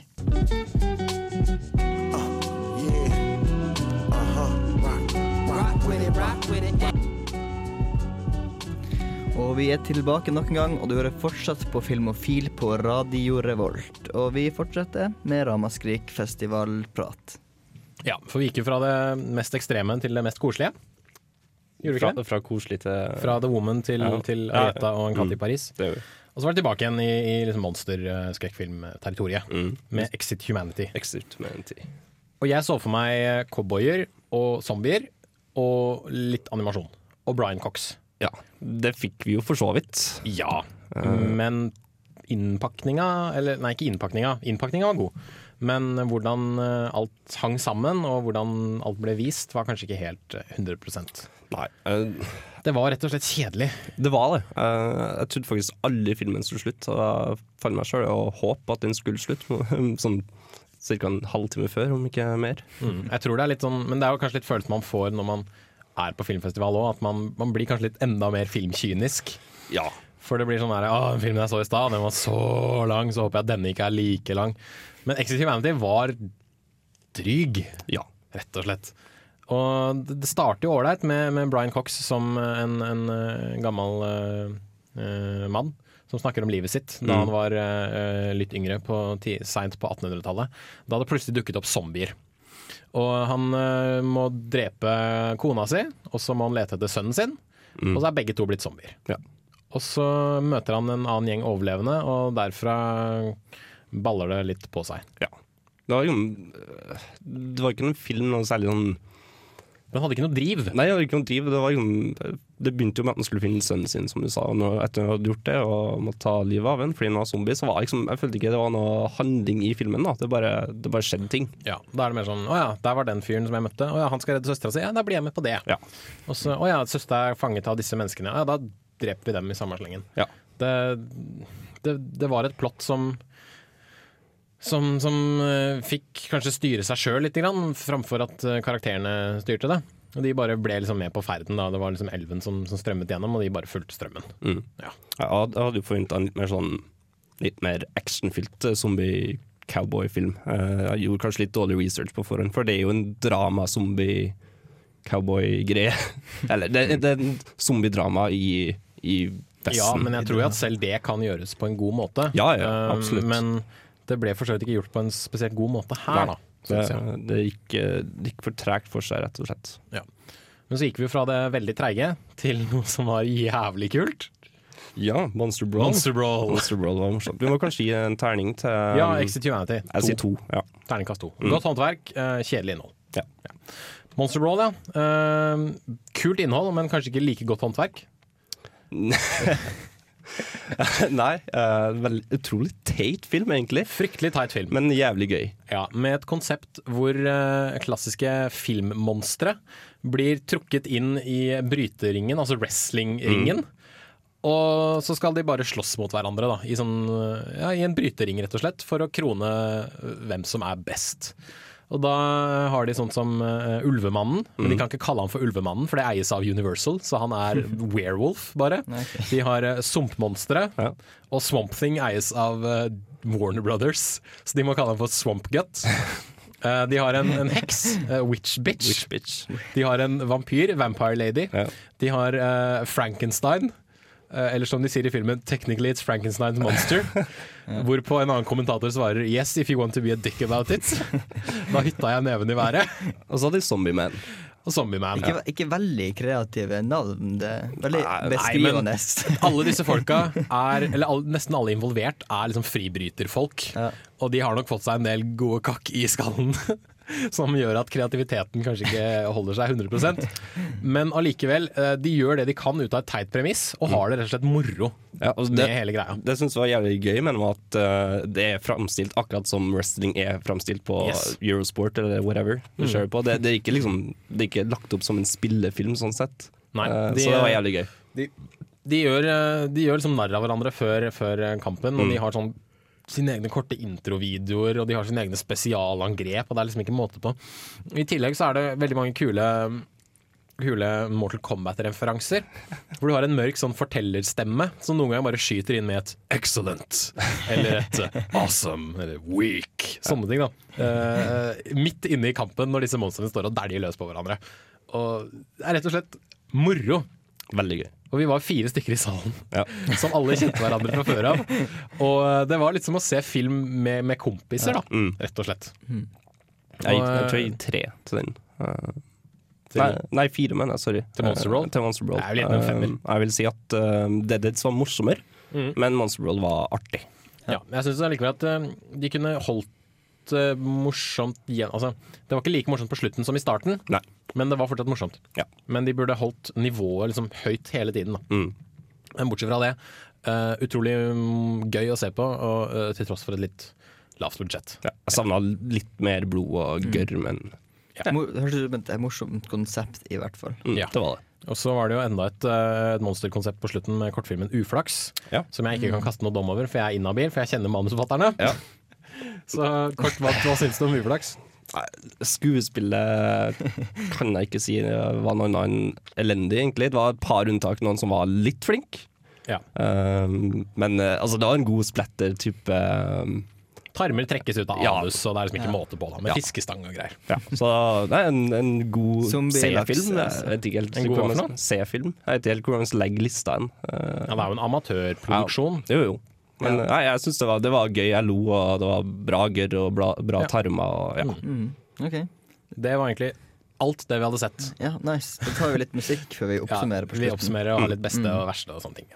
Og vi er tilbake nok en gang, og du hører fortsatt på Filmofil på Radio Revolt. Og vi fortsetter med Ramaskrik festivalprat. Ja, for vi gikk jo fra det mest ekstreme til det mest koselige. Gjorde Fra, fra koselig til Fra The Woman til, Ja. til Ja, Arietta og En katt i mm. Paris. Gjør vi. Og så var det tilbake igjen i, i liksom monster-skrekkfilmterritoriet, Mm. med Exit Humanity. Exit Humanity. Og jeg så for meg cowboyer og zombier og litt animasjon. Og Brian Cox. Ja, det fikk vi jo for så vidt. Ja, Eh. men innpakninga Eller nei, ikke innpakninga. Innpakninga var god. Men hvordan eh, alt hang sammen, og hvordan alt ble vist, var kanskje ikke helt eh, 100 Nei. Uh, Det var rett og slett kjedelig. Det var det. Uh, jeg trodde faktisk aldri filmen skulle slutte. Jeg fant meg sjøl og håpe at den skulle slutte. Sånn ca. en halvtime før, om ikke mer. Mm. Jeg tror det er litt sånn, Men det er jo kanskje litt følelsen man får når man er på filmfestival òg, at man, man blir kanskje litt enda mer filmkynisk. Ja. For det blir sånn her Å, filmen jeg så i stad, den var så lang, så håper jeg at denne ikke er like lang. Men Exit Humanity var dryg, Ja. rett og slett. Og det starter jo ålreit med, med Brian Cox som en, en eh, gammel eh, mann som snakker om livet sitt da Mm. han var uh, litt yngre, seint på 1800-tallet. Da det plutselig dukket opp zombier. Og han uh, må drepe kona si, og så må han lete etter sønnen sin. Og så er begge to blitt zombier. Ja. Og så møter han en annen gjeng overlevende, og derfra baller det litt på seg. Ja. Det var jo Det var ikke noen film noe særlig sånn Den hadde ikke noe driv. Nei, det, var ikke noe driv. Det, var liksom, det begynte jo med at han skulle finne sønnen sin, som du sa. Og etter etter han hadde gjort det og måtte ta livet av en fordi han var zombie, så var liksom, jeg følte ikke det var noe handling i filmen. da Det bare, det bare skjedde ting. Ja, Da er det mer sånn Å ja, der var den fyren som jeg møtte. Å ja, han skal redde søstera si. Ja, da blir jeg med på det. Ja. Og så Å ja, søstera er fanget av disse menneskene. Ja, da dreper vi dem i samme slengen. Ja. Det, det, det var et plott som som, som eh, fikk kanskje styre seg sjøl litt, grann, framfor at eh, karakterene styrte det. Og De bare ble liksom med på ferden. da Det var liksom elven som, som strømmet gjennom, og de bare fulgte strømmen. Mm. Ja. Jeg hadde, jo forventa en litt mer sånn Litt mer actionfylt eh, zombie-cowboy-film. Jeg gjorde kanskje litt dårlig research på forhånd, for det er jo en drama-zombie-cowboy-greie. Eller det, det er en zombie-drama i, i Vesten. Ja, men jeg tror jo at selv det kan gjøres på en god måte. Ja, ja, Um, absolutt. Men det ble for så vidt ikke gjort på en spesielt god måte her, Nei, da. det, det, gikk, eh, det gikk for tregt for seg, rett og slett. Ja. Men så gikk vi fra det veldig treige til noe som var jævlig kult. Ja, Monster Brawl. Monster Brawl. Monster Brawl var morsomt. Vi må kanskje gi en terning til Ja, Exit Humanity. Jeg sier to. Ja. Terningkast to. Mm. Godt håndverk, uh, kjedelig innhold. Ja. Monster Brawl, ja. Uh, kult innhold, men kanskje ikke like godt håndverk. Nei, uh, veldig utrolig teit film, egentlig. Fryktelig teit film. Men jævlig gøy. Ja, Med et konsept hvor uh, klassiske filmmonstre blir trukket inn i bryteringen, altså wrestlingringen. Og så skal de bare slåss mot hverandre da, i, sånn, ja, i en brytering, rett og slett, for å krone hvem som er best. Og da har de sånn som uh, Ulvemannen, men de kan ikke kalle han for Ulvemannen, for det eies av Universal, så han er werewolf, bare. De har uh, Sumpmonstre, og Swamp Thing eies av uh, Warner Brothers, så de må kalle han for Swamp Gut. Eh, de har en, en heks, Witch Bitch. Witch bitch. De har en vampyr, Vampire Lady. De har Frankenstein. Eh, eller som de sier i filmen, 'Technically it's Frankenstein's monster'. Hvorpå en annen kommentator svarer 'Yes, if you want to be a dick about it'. da hytta jeg neven i været. Og så hadde de Zombie Man. Og Zombie Man. Ikke, ikke veldig kreative navn. Det er veldig beskrivende. alle disse folka er, eller alle, nesten alle involvert, er liksom fribryterfolk. Og de har nok fått seg en del gode kakk i skallen. Som gjør at kreativiteten kanskje ikke holder seg 100% Men allikevel, eh, de gjør det de kan ut av et teit premiss, og har det rett og slett moro Ja, altså med hele greia. det syns jeg var jævlig gøy, men at uh, det er framstilt akkurat som wrestling er framstilt på Yes. Eurosport eller whatever. Mm. Det, det, er ikke liksom, det er ikke lagt opp som en spillefilm, sånn sett. Nei, Eh, de- så det var jævlig gøy. De, de gjør, de gjør liksom narr av hverandre før, før kampen, og Mm. de har sånn sine egne korte introvideoer, og de har sine egne spesialangrep, og det er liksom ikke måte på. I tillegg så er det veldig mange kule Kule Mortal Kombat-referanser. Hvor du har en mørk sånn fortellerstemme som noen ganger bare skyter inn med et 'excellent' eller et 'awesome' eller 'weak'. Sånne ting, da. Uh, midt inne i kampen når disse monstrene står og dæljer løs på hverandre. Og det er rett og slett moro. Veldig gøy. Og vi var fire stykker i salen som alle kjente hverandre fra før av. Og eh, det var litt som å se film med, med kompiser, da, Mm. rett og slett. Jeg, jeg tror jeg gir tre til den. Eh, Til- nei, nei, fire, mener jeg. Sorry. Til Monster? Eh, til Monster er litt en femmer. Eh, jeg vil si at uh, Deadids var morsommere, Mm. men Monster Brawl var artig. Ja, men jeg syns allikevel at uh, de kunne holdt uh, morsomt igjen Altså, det var ikke like morsomt på slutten som i starten, men det var fortsatt morsomt. Men de burde holdt nivået liksom høyt hele tiden. Da. Mm. Men bortsett fra det, uh, utrolig mm, gøy å se på, og uh, til tross for et litt lavt budsjett. Ja, jeg savna litt mer blod og gørr, men Mo- Det hørtes ut som et morsomt konsept, i hvert fall. mm, Ja. det var det. Og så var det jo enda et, eh, et monsterkonsept på slutten med kortfilmen Uflaks. Som jeg ikke kan kaste noe dom over, for jeg er inhabil, for jeg kjenner manusforfatterne. Så kort, hva, hva syns du om Uflaks? Skuespillet kan jeg ikke si var noe annet enn elendig, egentlig. Det var et par unntak, noen som var litt flink. Ja. Um, men eh, altså, det var en god splatter-type um, Tarmer trekkes ut av Ja. anus, og det er liksom ikke Ja. måte på, da, med Ja. fiskestang og greier. Ja, så det er en, en god C-film. altså. C-film. Jeg vet ikke helt hvordan man legger lista hen. Uh, Ja, det er jo en amatørproduksjon. Jo, jo. Men nei, jeg syns det, var- det var gøy. Jeg lo, og det var bra gørr og bra, bra Ja. tarmer. Og, ja. Mm. Okay. Det var egentlig alt det vi hadde sett. Ja, nice. Da tar vi litt musikk før vi oppsummerer. på slutten. vi oppsummerer og har litt beste Mm. og verste og sånne ting.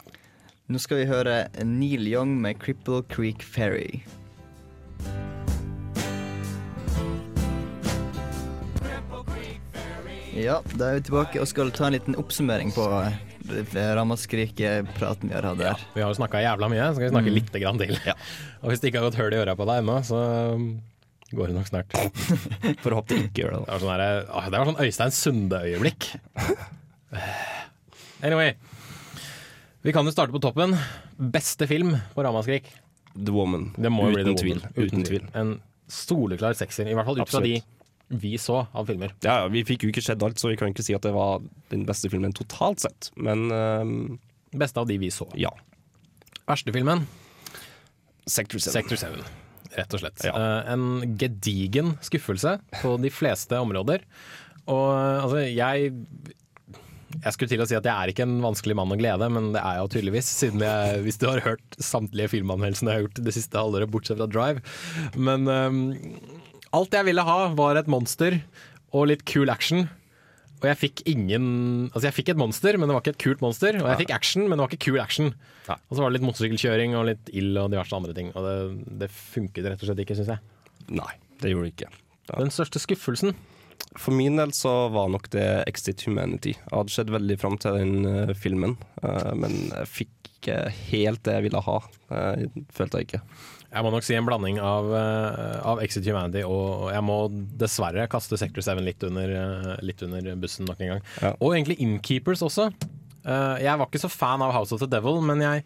Nå skal vi høre Neil Young med 'Cripple Creek Ferry'. Ja, da er vi tilbake og skal ta en liten oppsummering på ramaskrik-praten vi har hatt der. Vi har jo snakka jævla mye, så skal vi snakke Mm. litt grann til. Og hvis det ikke har gått hull i øra på deg ennå, så um, går det nok snart. For å håpe det ikke gjør det. Det var sånn, der, åh, det var sånn Øystein Sunde-øyeblikk. Anyway. Vi kan jo starte på toppen. Beste film på Ramaskrik. The Woman. Det må jo bli Uten The tvil. Woman. Uten tvil. En soleklar sekser, i hvert fall ut fra de. Vi så av filmer. Ja, Vi fikk jo ikke sett alt, så vi kan ikke si at det var den beste filmen totalt sett. Men ehm, Beste av de vi så. Ja. Verste filmen? Sector 7. Sector 7, rett og slett. Eh, en gedigen skuffelse på de fleste områder. Og eh, altså, jeg jeg skulle til å si at jeg er ikke en vanskelig mann å glede, men det er jeg jo tydeligvis. Siden jeg, hvis du har hørt samtlige filmanmeldelsene jeg har gjort det siste halvåret, bortsett fra Drive. Men ehm, alt jeg ville ha, var et monster og litt cool action. Og jeg fikk ingen Altså, jeg fikk et monster, men det var ikke et kult monster. Og jeg fikk action, men det var ikke cool action. Og så var det litt motorsykkelkjøring og litt ild og diverse andre ting. Og det, det funket rett og slett ikke, syns jeg. Nei, det gjorde det ikke. Den største skuffelsen? For min del så var nok det Exit Humanity. Jeg hadde sett veldig fram til den eh, filmen, eh, men jeg fikk ikke helt det jeg ville ha. Uh, følte jeg ikke. Jeg må nok si en blanding av, eh, av Exit Humanity og jeg må dessverre kaste Sector 7 litt under, eh, litt under bussen nok en gang. Og egentlig Innkeepers også. Eh, jeg var ikke så fan av House of the Devil, men jeg,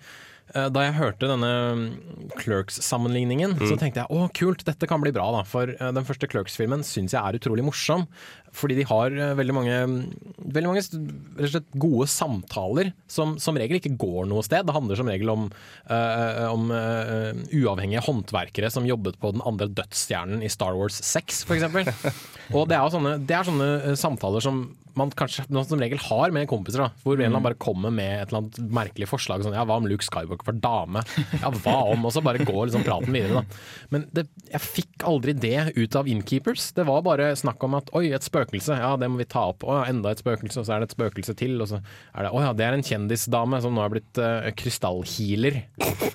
da jeg hørte denne mm, Clerks-sammenligningen, så Mm. tenkte jeg å kult, dette kan bli bra. da For den første Clerks-filmen syns jeg er utrolig morsom. Fordi de har eh, veldig mange, veldig mange slett gode samtaler som som regel ikke går noe sted. Det handler som regel om, uh, om uh, uavhengige håndverkere som jobbet på den andre dødsstjernen i Star Wars 6, f.eks. Og det er, sånne, det er sånne samtaler som man kanskje man som regel har med kompiser. da Hvor en eller annen bare kommer med et eller annet merkelig forslag. Sånn, ja, Hva om Luke Skywalker var dame? Ja, hva om? Og så bare går liksom praten videre. da Men det, jeg fikk aldri det ut av Innkeepers. Det var bare snakk om at oi, et spøkelse, ja det må vi ta opp. Å, ja, enda et spøkelse, og så er det et spøkelse til. Og så er det å ja, det er en kjendisdame som nå er blitt uh, krystallhealer.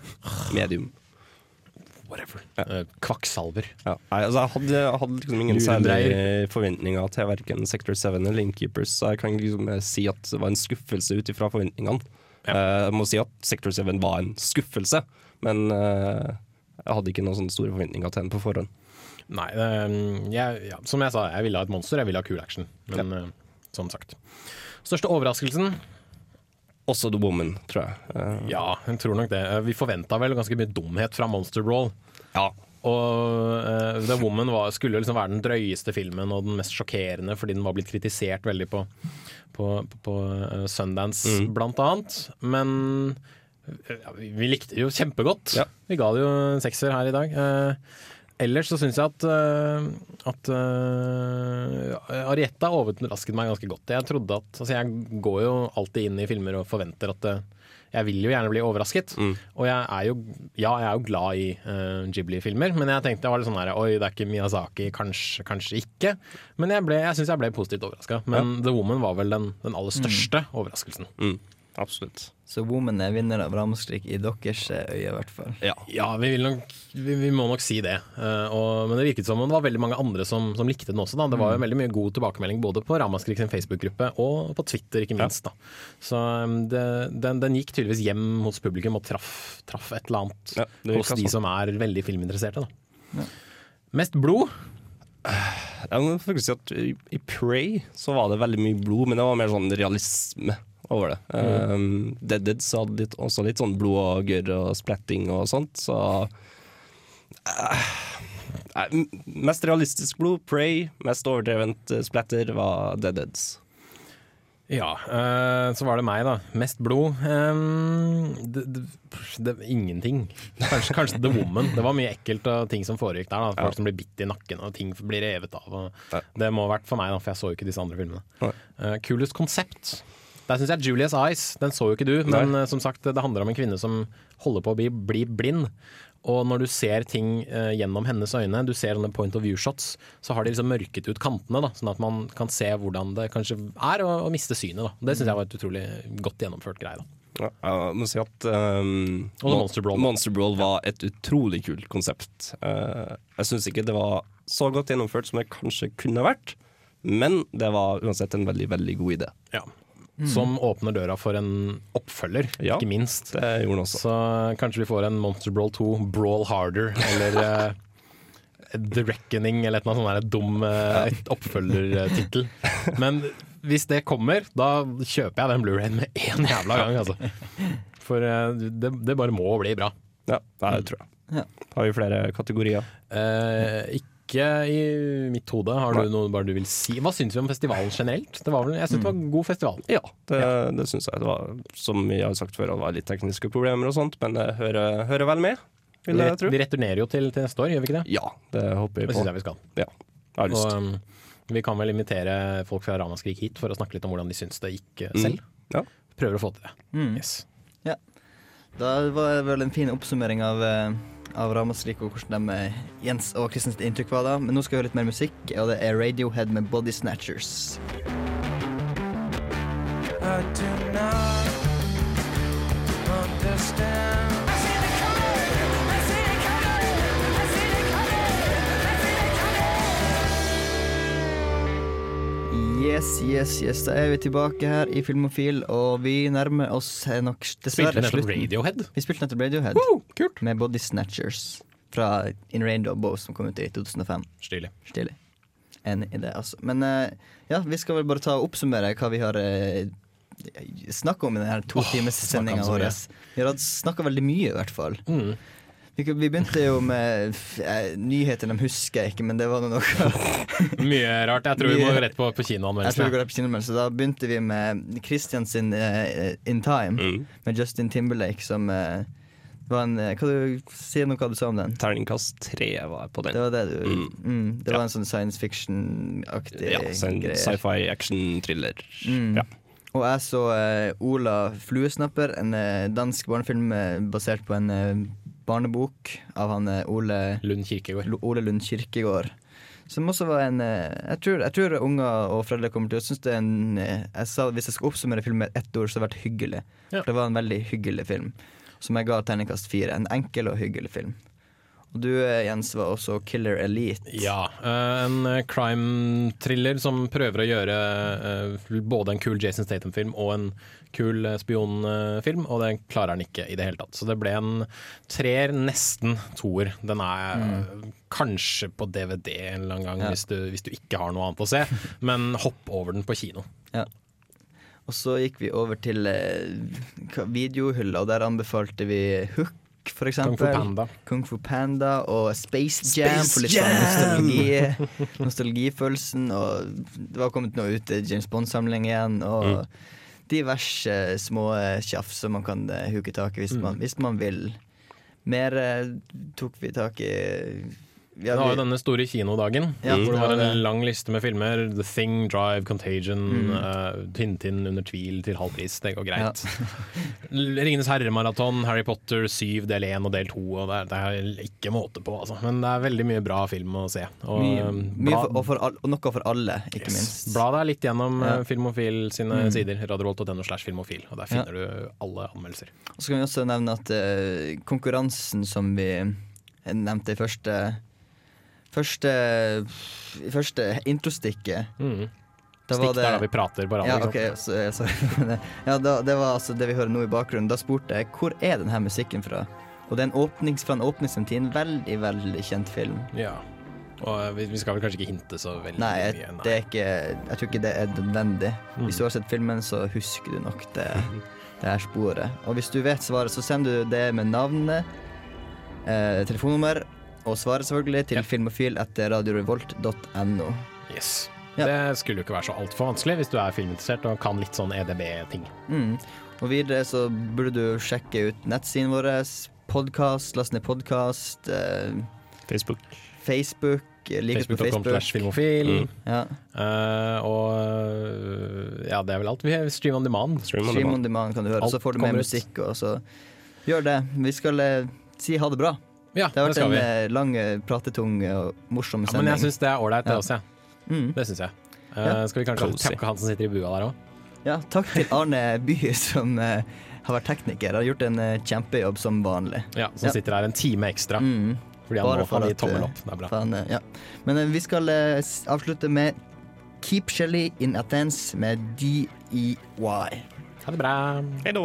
Medium. Whatever. Ja. kvakksalver. Ja. Nei, altså, jeg hadde, jeg hadde liksom ingen særlige forventninger til verken Sector 7 eller Innkeepers, så jeg kan liksom eh, si at det var en skuffelse ut ifra forventningene. Eh, jeg må si at Sector 7 var en skuffelse, men eh, jeg hadde ikke noen sånne store forventninger til den på forhånd. Nei, eh, jeg, ja, som jeg sa, jeg ville ha et monster, jeg ville ha kul action. Men eh, som sagt. Største overraskelsen? Også The Woman, tror jeg. Eh, Ja, jeg tror nok det. Eh, Vi forventa vel ganske mye dumhet fra Monster Brawl. Ja. Og uh, The Woman var, skulle liksom være den drøyeste filmen og den mest sjokkerende fordi den var blitt kritisert veldig på, på, på, Sundance, Mm. blant annet. Men ja, vi, vi likte det jo kjempegodt. Vi ga det jo en sekser her i dag. Eh, ellers så syns jeg at, uh, at uh, Arietta overrasket meg ganske godt. Jeg trodde at altså Jeg går jo alltid inn i filmer og forventer at uh, jeg vil jo gjerne bli overrasket. Og jeg er jo, ja, jeg er jo glad i uh, Ghibli-filmer, men jeg tenkte jeg var litt sånn her Oi, det er ikke Miyazaki, kanskje, kanskje ikke. Men jeg, ble- jeg syns jeg ble positivt overraska. Men The Woman var vel den, den aller største overraskelsen. Absolutt. Så Woman er vinner av Ramskrik i deres øye, i hvert fall. Ja, vi, vil nok, vi, vi må nok si det. Uh, og, men det virket som om det var veldig mange andre som, som likte den også. Da. Det var jo Mm. veldig mye god tilbakemelding både på Ramaskrik sin Facebook-gruppe og på Twitter, ikke minst. Da. Så um, det, den, den gikk tydeligvis hjem hos publikum og traff, traff et eller annet ja, hos de sånn. som er veldig filminteresserte. Da. Mest blod? Jeg må faktisk si at i, Prey så var det veldig mye blod, men det var mer sånn realisme over det. Mm. Um, Dead Deads hadde litt, også litt sånn blod og gørr og splatting og sånt, så uh, Mest realistisk blod, Prey. Mest overdrevent eh, splatter var Dead Deads. Ja, uh, så var det meg, da. Mest blod. Um, det, det, det, ingenting. Kanskje, kanskje The Woman. Det var mye ekkelt og ting som foregikk der. Da. Folk som blir bitt i nakken og ting blir revet av. Og det må ha vært for meg, da, for jeg så jo ikke disse andre filmene. Uh, kulest konsept. Der syns jeg Julius Eyes, den så jo ikke du, men Nei. som sagt, det handler om en kvinne som holder på å bli, bli blind. Og når du ser ting eh, gjennom hennes øyne, du ser sånne point of view-shots, så har de liksom mørket ut kantene, da, sånn at man kan se hvordan det kanskje er å, å miste synet. Da. Det syns jeg var et utrolig godt gjennomført greie. Da. Ja, jeg må si at um, Monster Brawl. Monster Brawl var et utrolig kult konsept. Uh, jeg syns ikke det var så godt gjennomført som det kanskje kunne vært, Men det var uansett en veldig, veldig god idé. Ja. Som åpner døra for en oppfølger, Ja, ikke minst. Det gjorde den også. Så kanskje vi får en Monster Brawl 2 Brawl Harder, eller eh, The Reckoning, eller et eller annet sånt dum uh, oppfølgertittel. Men hvis det kommer, da kjøper jeg den Blu-rayen med én jævla gang, altså. For eh, det, det bare må bli bra. Ja, det tror jeg. Har vi flere kategorier? Eh, ikke i mitt hode. Har du noe bare du vil si? Hva syns vi om festivalen generelt? Det var vel, jeg syns det var en god festival. Ja, det, det syns jeg. Det var, som vi har sagt før, det var litt tekniske problemer og sånt, men det hører, hører vel med, vil jeg tro. vi returnerer jo til, til neste år, gjør vi ikke det? Ja, det håper vi Det på. syns jeg vi skal. Ja, jeg har lyst. Og, um, vi kan vel invitere folk fra Ramaskrik hit for å snakke litt om hvordan de syns det gikk selv. Mm. selv. Ja. Prøver å få til det. Mm. Yes. Ja. Da var det vel en fin oppsummering av, eh, av Ramaskrik og hvordan de, eh, Jens og Kristens inntrykk var da. Men nå skal vi høre litt mer musikk, og det er Radiohead med Body Snatchers. I do not understand. Yes, yes, yes. Da er vi tilbake her i Filmofil, og vi nærmer oss eh, nok dessverre Spilte vi nettopp slutten. Radiohead? Vi spilte nettopp Radiohead. kult. Med Body Snatchers fra In Rainbow Bow, som kom ut i 2005. Stilig. Stilig. Enig i det, altså. Men eh, ja, vi skal vel bare ta og oppsummere hva vi har uh, snakka om i denne to times sendinga vår. Vi har snakka veldig mye, i hvert fall. Mm. Vi, vi begynte jo med eh, nyheter, de husker jeg ikke, men det var noe Mye rart. Jeg tror vi må rett på, på kinoanmeldelse. Da begynte vi med Christian sin uh, In Time, Mm. med Justin Timberlake, som uh, var en uh, du Si noe hva du sa om den. Terningkast tre var på den. Det var det du Mm. mm. Det var en sånn science fiction-aktig Ja, så greie. sci-fi action-thriller. Mm. Ja. Og jeg så eh, Ola Fluesnapper, en eh, dansk barnefilm eh, basert på en eh, barnebok av han eh, Ole Lund Kirkegård. L- Ole Lund Kirkegård. Som også var en eh, Jeg tror, jeg tror unger og foreldre kommer til å synes det er en eh, Jeg sa Hvis jeg skal oppsummere filmen med ett ord, så har det vært hyggelig. Ja. For det var en veldig hyggelig film. Som jeg ga terningkast fire. En enkel og hyggelig film. Og du eh, Jens var også Killer Elite. Ja, eh, en eh, crime-thriller som prøver å gjøre både en kul Jason Statham-film og en kul spionfilm, og det klarer han ikke i det hele tatt. Så det ble en treer, nesten toer. Den er mm. kanskje på DVD en eller annen gang Ja. hvis, du, hvis du ikke har noe annet å se, men hopp over den på kino. Ja. Og så gikk vi over til videohylla, og der anbefalte vi Hook, for eksempel. Kung Fu Panda. Kung Fu Panda og Space Jam Space for litt sånn nostalgi, nostalgifølelsen. Og det var kommet noe ut, i James Bond-samling igjen, og Mm. diverse små eh, tjafs som man kan eh, huke tak i hvis, Mm. man, hvis man vil. Mer eh, tok vi tak i Vi har jo denne store kinodagen, Ja, hvor det var en lang liste med filmer. The Thing, Drive, Contagion, Mm. uh, Tintin under tvil til halv pris. Det går greit. Ringenes herre-maraton, Harry Potter 7 del 1 og del 2. Og det, er, det er ikke måte på, altså. Men det er veldig mye bra film å se. Og, Mye, eh, mye for, og, for all, og noe for alle, ikke Yes. minst. Bla deg litt gjennom Ja. eh, Filmofil sine Mm. sider, Radiorolt.no slash filmofil, og der Ja. finner du alle anmeldelser. Og så kan vi også nevne at uh, konkurransen som vi nevnte i første Første, første introstikket. Mm. da Stikk det- der da vi prater på radio, Ja, okay, så, så, ja, da, det var altså det vi hører nå i bakgrunnen. Da spurte jeg hvor er denne musikken fra. Og det er en åpnings, fra en åpningsscene til en veldig, veldig kjent film. Ja. Og eh, vi, vi skal vel kanskje ikke hinte så veldig Nei, jeg, mye. det er ikke, jeg tror ikke det er nødvendig. Mm. Hvis du har sett filmen, så husker du nok det, det her sporet. Og hvis du vet svaret, så sender du det med navnet, eh, telefonnummer og svaret selvfølgelig til filmofil etter radiorevolt.no. Yes. Ja. Det skulle jo ikke være så altfor vanskelig hvis du er filminteressert og kan litt sånn EDB-ting. Mm. Og videre så burde du sjekke ut nettsiden vår, podkast, last ned podkast. Eh, Facebook. Facebook, eh, like Facebook. filmofil. Mm. Ja. Uh, og eh, ja, det er vel alt. Vi har Stream on demand. Stream on demand kan du høre, Alt så får du med musikk. Og så gjør det. Vi skal eh, si ha det bra. Ja, det har det vært skal en vi. eh, lang, eh, pratetung og morsom Ja, men jeg syns det er ålreit, det Ja. også. Mm. Det syns jeg. Uh, Ja. Skal vi kanskje Cozy. takke han som sitter i bua der òg? Ja, takk til Arne By, som uh, har vært tekniker. Har gjort en uh, kjempejobb som vanlig. Ja, som sitter her en time ekstra. Mm. Fordi han Bare må gir at, tommel eh, opp. Det er bra. han, eh, ja. Men eh, vi skal eh, avslutte med Keep Shelly in Athens med DEY. Ha det bra. Hei da.